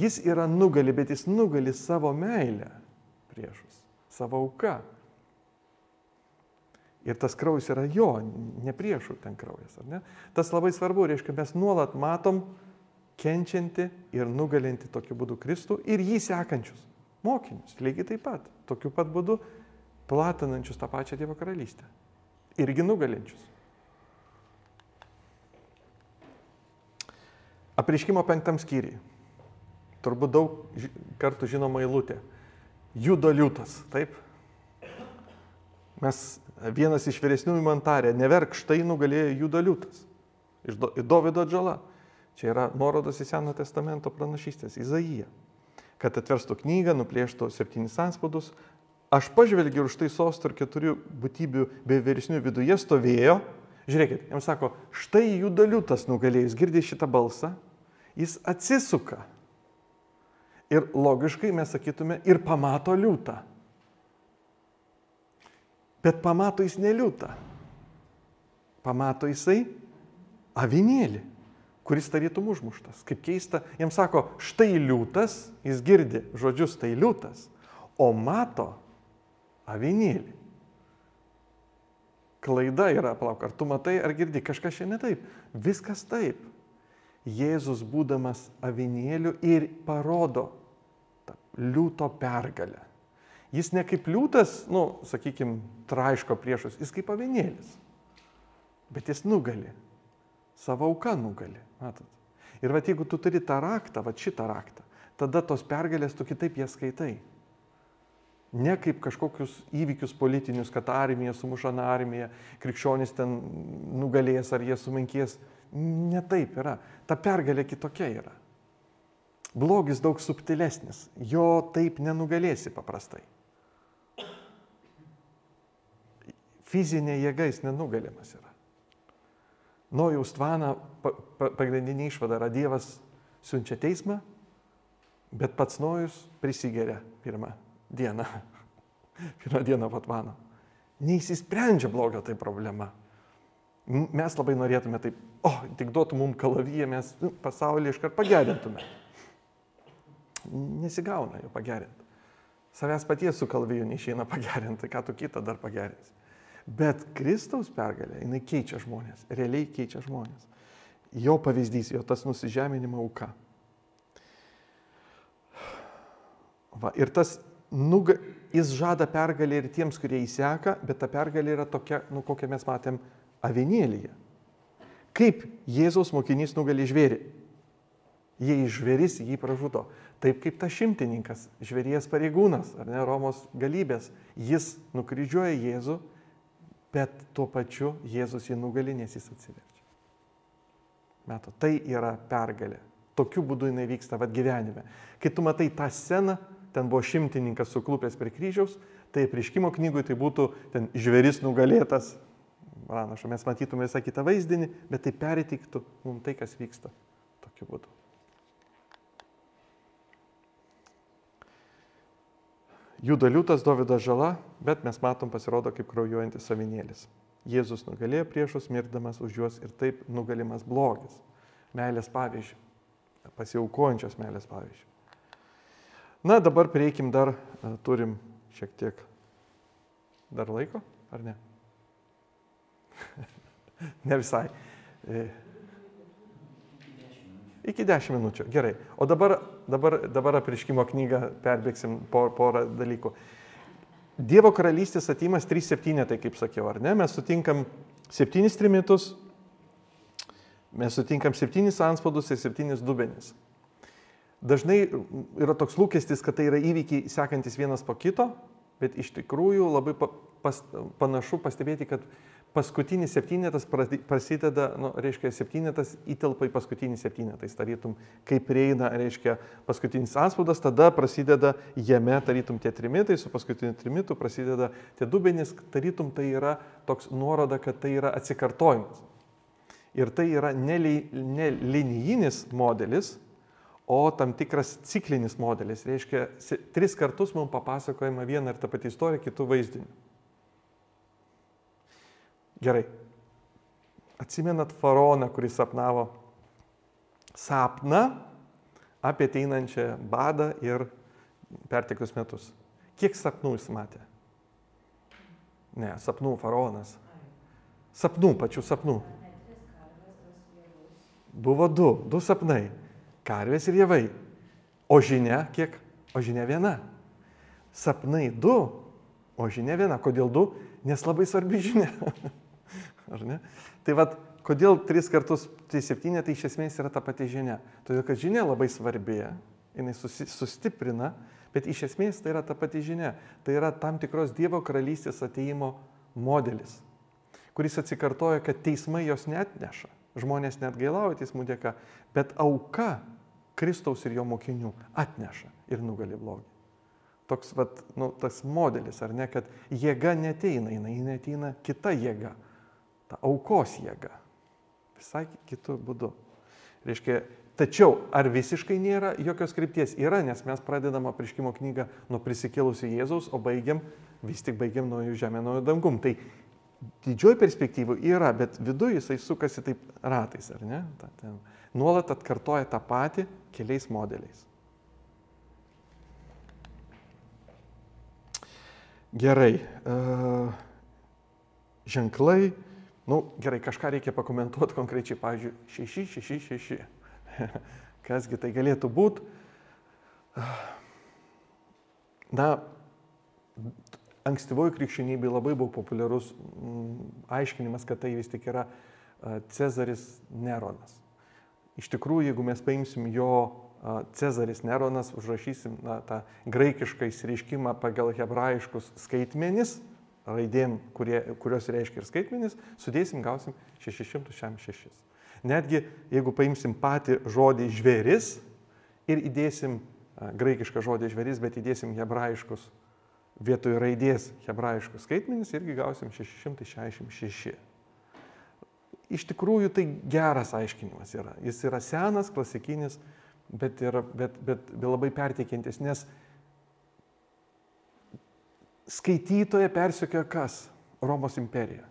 jis yra nugali, bet jis nugali savo meilę priešus, savo auką. Ir tas kraujas yra jo, ne priešų ten kraujas. Tas labai svarbu, reiškia, mes nuolat matom kenčianti ir nugalinti tokiu būdu Kristų ir jį sekančius mokinius. Lygiai taip pat, tokiu pat būdu platinančius tą pačią Dievo karalystę. Irgi nugalinčius. Apriškimo penktam skyriui. Turbūt daug kartų žinoma eilutė. Judo liūtas, taip? Mes vienas iš vyresniųjų man tarė, neverk štai nugalėjo Judo liūtas. Iš Do, Dovido atžala. Čia yra nuorodas į Seno testamento pranašystės, Izaija. Kad atverstų knygą, nuplėštų septynis anspaudus. Aš pažvelgiu ir štai sostų ir keturių būtybių bei vyresnių viduje stovėjo. Žiūrėkit, jam sako, štai Judo liūtas nugalėjus, girdė šitą balsą, jis atsisuka. Ir logiškai mes sakytume, ir pamato liūtą bet pamato jis neliūtą. Pamato jisai avinėlį, kuris tarytum užmuštas. Kaip keista, jam sako, štai liūtas, jis girdi žodžius tai liūtas, o mato avinėlį. Klaida yra, plauk, ar tu matai, ar girdi, kažkas čia ne taip. Viskas taip. Jėzus būdamas avinėliu ir parodo liūto pergalę. Jis ne kaip liūtas, nu, sakykime, traiško priešus, jis kaip avinėlis. Bet jis nugali. Savo auką nugali. Matot. Ir va jeigu tu turi tą raktą, va šitą raktą, tada tos pergalės tu kitaip jas skaitai. Ne kaip kažkokius įvykius politinius, kad armija sumuša armiją, krikščionys ten nugalės ar jie sumenkės. Ne taip yra. Ta pergalė kitokia yra. Blogis daug subtilesnis. Jo taip nenugalėsi paprastai. fizinė jėga jis nenugalimas yra. Nojaus tvaną pagrindinė išvada yra Dievas siunčia teismą, bet pats Nojus prisigeria pirmą dieną. pirmą dieną pat mano. Neįsisprendžia blogio tai problema. Mes labai norėtume taip, o, oh, tik duotų mums kalavyje, mes nu, pasaulį iškart pagerintume. Nesigauna jo pagerinti. Savęs paties su kalviju neišeina pagerinti, ką tu kitą dar pagerinsi. Bet Kristaus pergalė, jinai keičia žmonės, realiai keičia žmonės. Jo pavyzdys, jo tas nusižeminimo auka. Va, ir tas, nuga, jis žada pergalę ir tiems, kurie įseka, bet ta pergalė yra tokia, nu, kokią mes matėm avinėlyje. Kaip Jėzaus mokinys nugali žvėrį? Jei žvėris jį pražudo. Taip kaip tas šimtininkas, žvėries pareigūnas, ar ne Romos galybės, jis nukryžiuoja Jėzų, bet tuo pačiu Jėzus jį nugali, nes jis atsiverčia. Meto, tai yra pergalė. Tokiu būdu jinai vyksta vad gyvenime. Kai tu matai tą sceną, ten buvo šimtininkas suklupęs prie kryžiaus, tai prieškimo knygui tai būtų ten žvėris nugalėtas, pranašo, mes matytume visą kitą vaizdinį, bet tai pertiktų mums tai, kas vyksta tokiu būdu. Juda liūtas, Dovydas žala, bet mes matom pasirodo kaip kraujuojantis savinėlis. Jėzus nugalėjo priešus, mirdamas už juos ir taip nugalimas blogis. Meilės pavyzdžių. Pasiaukojančios meilės pavyzdžių. Na, dabar prieikim dar, e, turim šiek tiek dar laiko, ar ne? ne visai. E, Iki 10 minučių. Gerai. O dabar, dabar, dabar apriškimo knygą perbėgsim por, porą dalykų. Dievo karalystės atimas 3-7, tai kaip sakiau, ar ne? Mes sutinkam 7 trimitus, mes sutinkam 7 anspaudus ir 7 dubenis. Dažnai yra toks lūkestis, kad tai yra įvykiai sekantis vienas po kito, bet iš tikrųjų labai pas, panašu pastebėti, kad paskutinis septynetas prasideda, nu, reiškia, septynetas įtelpa į paskutinį septynetą. Tai tarytum, kai prieina, reiškia, paskutinis anspaudas, tada prasideda jame, tarytum, tie trimitai, su paskutiniu trimitu prasideda tie dubenys, tarytum, tai yra toks nuoroda, kad tai yra atsikartojimas. Ir tai yra ne, ne modelis, o tam tikras ciklinis modelis. Reiškia, tris kartus mums papasakojama viena ir ta pati istorija kitų vaizdinių. Gerai. Atsimenat faraoną, kuris sapnavo sapną apie ateinančią badą ir perteklius metus. Kiek sapnų jis matė? Ne, sapnų faraonas. Sapnų, pačių sapnų. Buvo du, du sapnai. Karvės ir javai. O žinia kiek? O žinia viena. Sapnai du, o žinia viena. Kodėl du? Nes labai svarbi žinia. Tai vad, kodėl tris kartus tai septynė, tai iš esmės yra ta pati žinia. Todėl, kad žinia labai svarbi, jinai sustiprina, bet iš esmės tai yra ta pati žinia. Tai yra tam tikros Dievo karalystės ateimo modelis, kuris atsikartoja, kad teismai jos net neša. Žmonės net gailauja teismų dėka, bet auka Kristaus ir jo mokinių atneša ir nugali blogį. Toks, vat, nu, tas modelis, ar ne, kad jėga neteina, jinai neteina kita jėga ta aukos jėga. Visai kitų būdų. Reiškia, tačiau ar visiškai nėra jokios krypties? Yra, nes mes pradedam apriškimo knygą nuo prisikėlusio Jėzaus, o baigiam, vis tik baigiam nuo jų žemė, nuo jų dangum. Tai didžioji perspektyvų yra, bet viduje jisai sukasi taip ratais, ar ne? Ta, ten, nuolat atkartoja tą patį keliais modeliais. Gerai. Uh, ženklai, Nu, gerai, kažką reikia pakomentuoti konkrečiai, pavyzdžiui, 6, 6, 6. Kasgi tai galėtų būti? Na, ankstyvoji krikščionybė labai buvo populiarus m, aiškinimas, kad tai vis tik yra Cezaris Neronas. Iš tikrųjų, jeigu mes paimsim jo Cezaris Neronas, užrašysim na, tą graikišką įsireiškimą pagal hebrajiškus skaitmenis, raidėm, kurie, kurios reiškia ir skaitmenis, sudėsim, gausim 666. Netgi jeigu paimsim patį žodį žvėris ir įdėsim graikišką žodį žvėris, bet įdėsim hebrajiškus, vietoj raidės hebrajiškus skaitmenis, irgi gausim 666. Iš tikrųjų tai geras aiškinimas yra. Jis yra senas, klasikinis, bet, yra, bet, bet, bet labai perteikiantis, nes skaitytoje persikėjo kas? Romos imperija,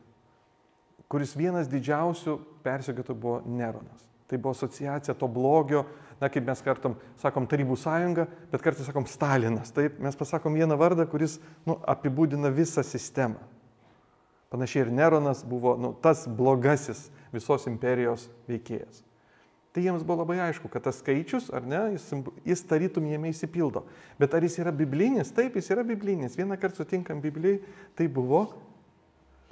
kuris vienas didžiausių persikėtų buvo Neronas. Tai buvo asociacija to blogio, na kaip mes kartam sakom Tarybų sąjunga, bet kartais sakom Stalinas. Taip, mes pasakom vieną vardą, kuris nu, apibūdina visą sistemą. Panašiai ir Neronas buvo nu, tas blogasis visos imperijos veikėjas. Tai jiems buvo labai aišku, kad tas skaičius, ar ne, jis, jis tarytum jame įsipildo. Bet ar jis yra biblinis? Taip, jis yra biblinis. Vieną kartą sutinkam Biblijai, tai buvo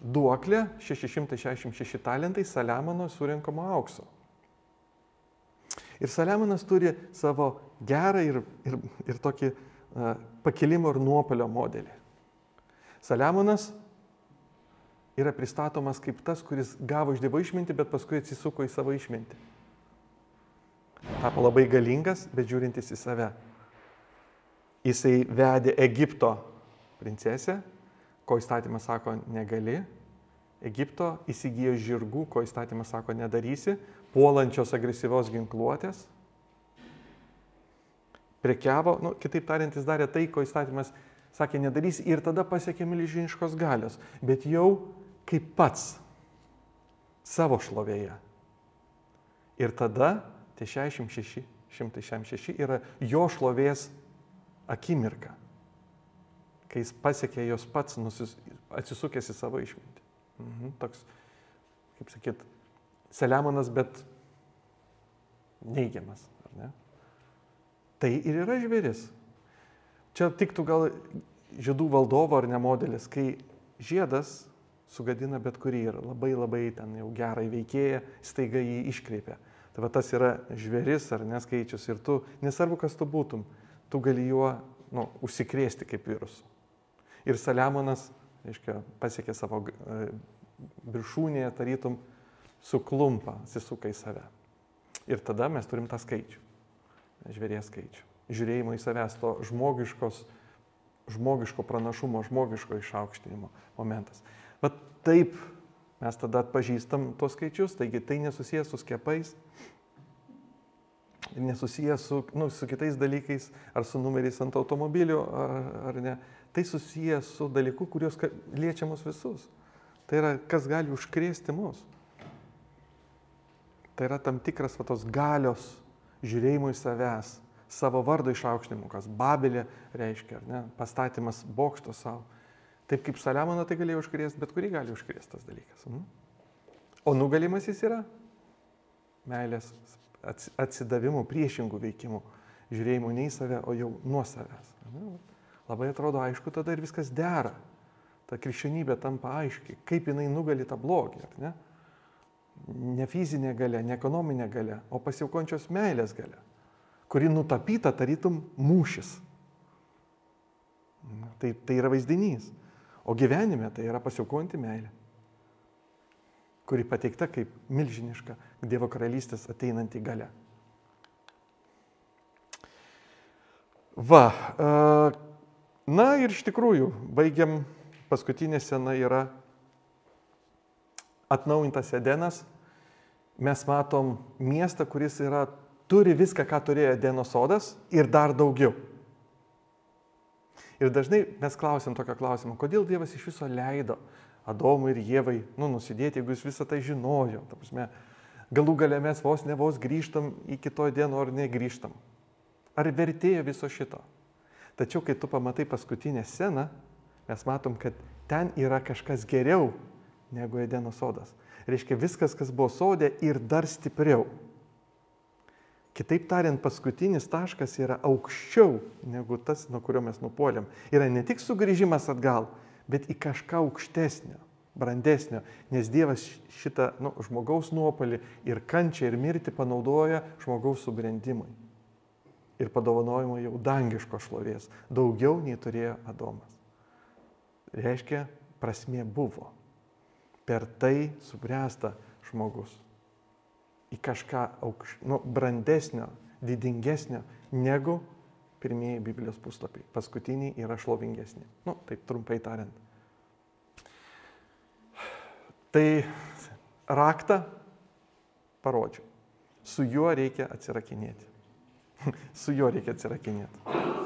duoklė 666 talentai Saliamono surinkamo aukso. Ir Saliamonas turi savo gerą ir, ir, ir tokį uh, pakilimo ir nuopolio modelį. Saliamonas yra pristatomas kaip tas, kuris gavo iš Dievo išmintį, bet paskui atsisuko į savo išmintį. Tapo labai galingas, bet žiūrintis į save. Jisai vedė Egipto princesę, ko įstatymas sako negali. Egipto įsigijo žirgų, ko įstatymas sako nedarysi, puolančios agresyvios ginkluotės. Prekiavo, nu, kitaip tariant, jis darė tai, ko įstatymas sakė nedarys ir tada pasiekė milžiniškos galios, bet jau kaip pats savo šlovėje. Ir tada tie 66, 166 yra jo šlovės akimirka, kai jis pasiekė jos pats, nusis, atsisukęs į savo išmintį. Mhm, toks, kaip sakyt, Selemonas, bet neigiamas, ar ne? Tai ir yra žvėris. Čia tiktų gal žiedų valdovo ar ne modelis, kai žiedas sugadina bet kurį ir labai labai ten jau gerai veikėja, staiga jį iškreipia. Tai va tas yra žvėris ar neskaičius ir tu, nesvarbu kas tu būtum, tu gali juo nu, užsikrėsti kaip virusu. Ir Saliamonas, aiškia, pasiekė savo e, viršūnėje, tarytum, suklumpa, atsisuka į save. Ir tada mes turim tą skaičių, žvėries skaičių. Žiūrėjimo į savęs, to žmogiškos, žmogiško pranašumo, žmogiško išaukštinimo momentas. Bet taip mes tada atpažįstam tos skaičius, taigi tai nesusijęs su skiepais, nesusijęs su, nu, su kitais dalykais, ar su numeriais ant automobilių, ar, ar ne. Tai susijęs su dalyku, kurios liečia mus visus. Tai yra, kas gali užkrėsti mus. Tai yra tam tikras va, tos galios žiūrėjimui savęs, savo vardo išaukštinimu, kas Babelė reiškia, ne, pastatymas bokšto savo. Taip kaip Saliamono tai galėjo užkrėsti, bet kurį gali užkrėsti tas dalykas. Mhm. O nugalimas jis yra meilės atsidavimų, priešingų veikimų, žiūrėjimų ne į save, o jau nuo savęs. Ne? Labai atrodo aišku, tada ir viskas dera. Ta krikščionybė tampa aiški, kaip jinai nugali tą blogį. Ne? ne fizinė gale, ne ekonominė gale, o pasiaukončios meilės gale, kuri nutapyta tarytum mūšis. Tai, tai yra vaizdinys. O gyvenime tai yra pasiaukonti meilė, kuri pateikta kaip milžiniška Dievo karalystės ateinanti gale. Va, na ir iš tikrųjų, baigiam, paskutinė sena yra atnaujintas Edenas. Mes matom miestą, kuris yra, turi viską, ką turėjo Edeno sodas ir dar daugiau. Ir dažnai mes klausim tokio klausimo, kodėl Dievas iš viso leido Adomui ir Jėvai, nu, nusidėti, jeigu jis visą tai žinojo. Ta prasme, galų gale mes vos ne vos grįžtam į kito dieną ar negrįžtam. Ar vertėjo viso šito? Tačiau, kai tu pamatai paskutinę sceną, mes matom, kad ten yra kažkas geriau negu Edeno sodas. Reiškia viskas, kas buvo sodė ir dar stipriau. Kitaip tariant, paskutinis taškas yra aukščiau negu tas, nuo kurio mes nupoliam. Yra ne tik sugrįžimas atgal, bet į kažką aukštesnio, brandesnio, nes Dievas šitą nu, žmogaus nuopolį ir kančią ir mirtį panaudoja žmogaus subrendimui. Ir padovanojimo jau dangiško šlovės, daugiau nei turėjo Adomas. Reiškia, prasmė buvo. Per tai subręsta žmogus į kažką aukš, nu, brandesnio, didingesnio negu pirmieji Biblijos puslapiai. Paskutiniai yra šlovingesni. Nu, taip trumpai tariant. Tai raktą parodžiau. Su juo reikia atsirakinėti. Su juo reikia atsirakinėti.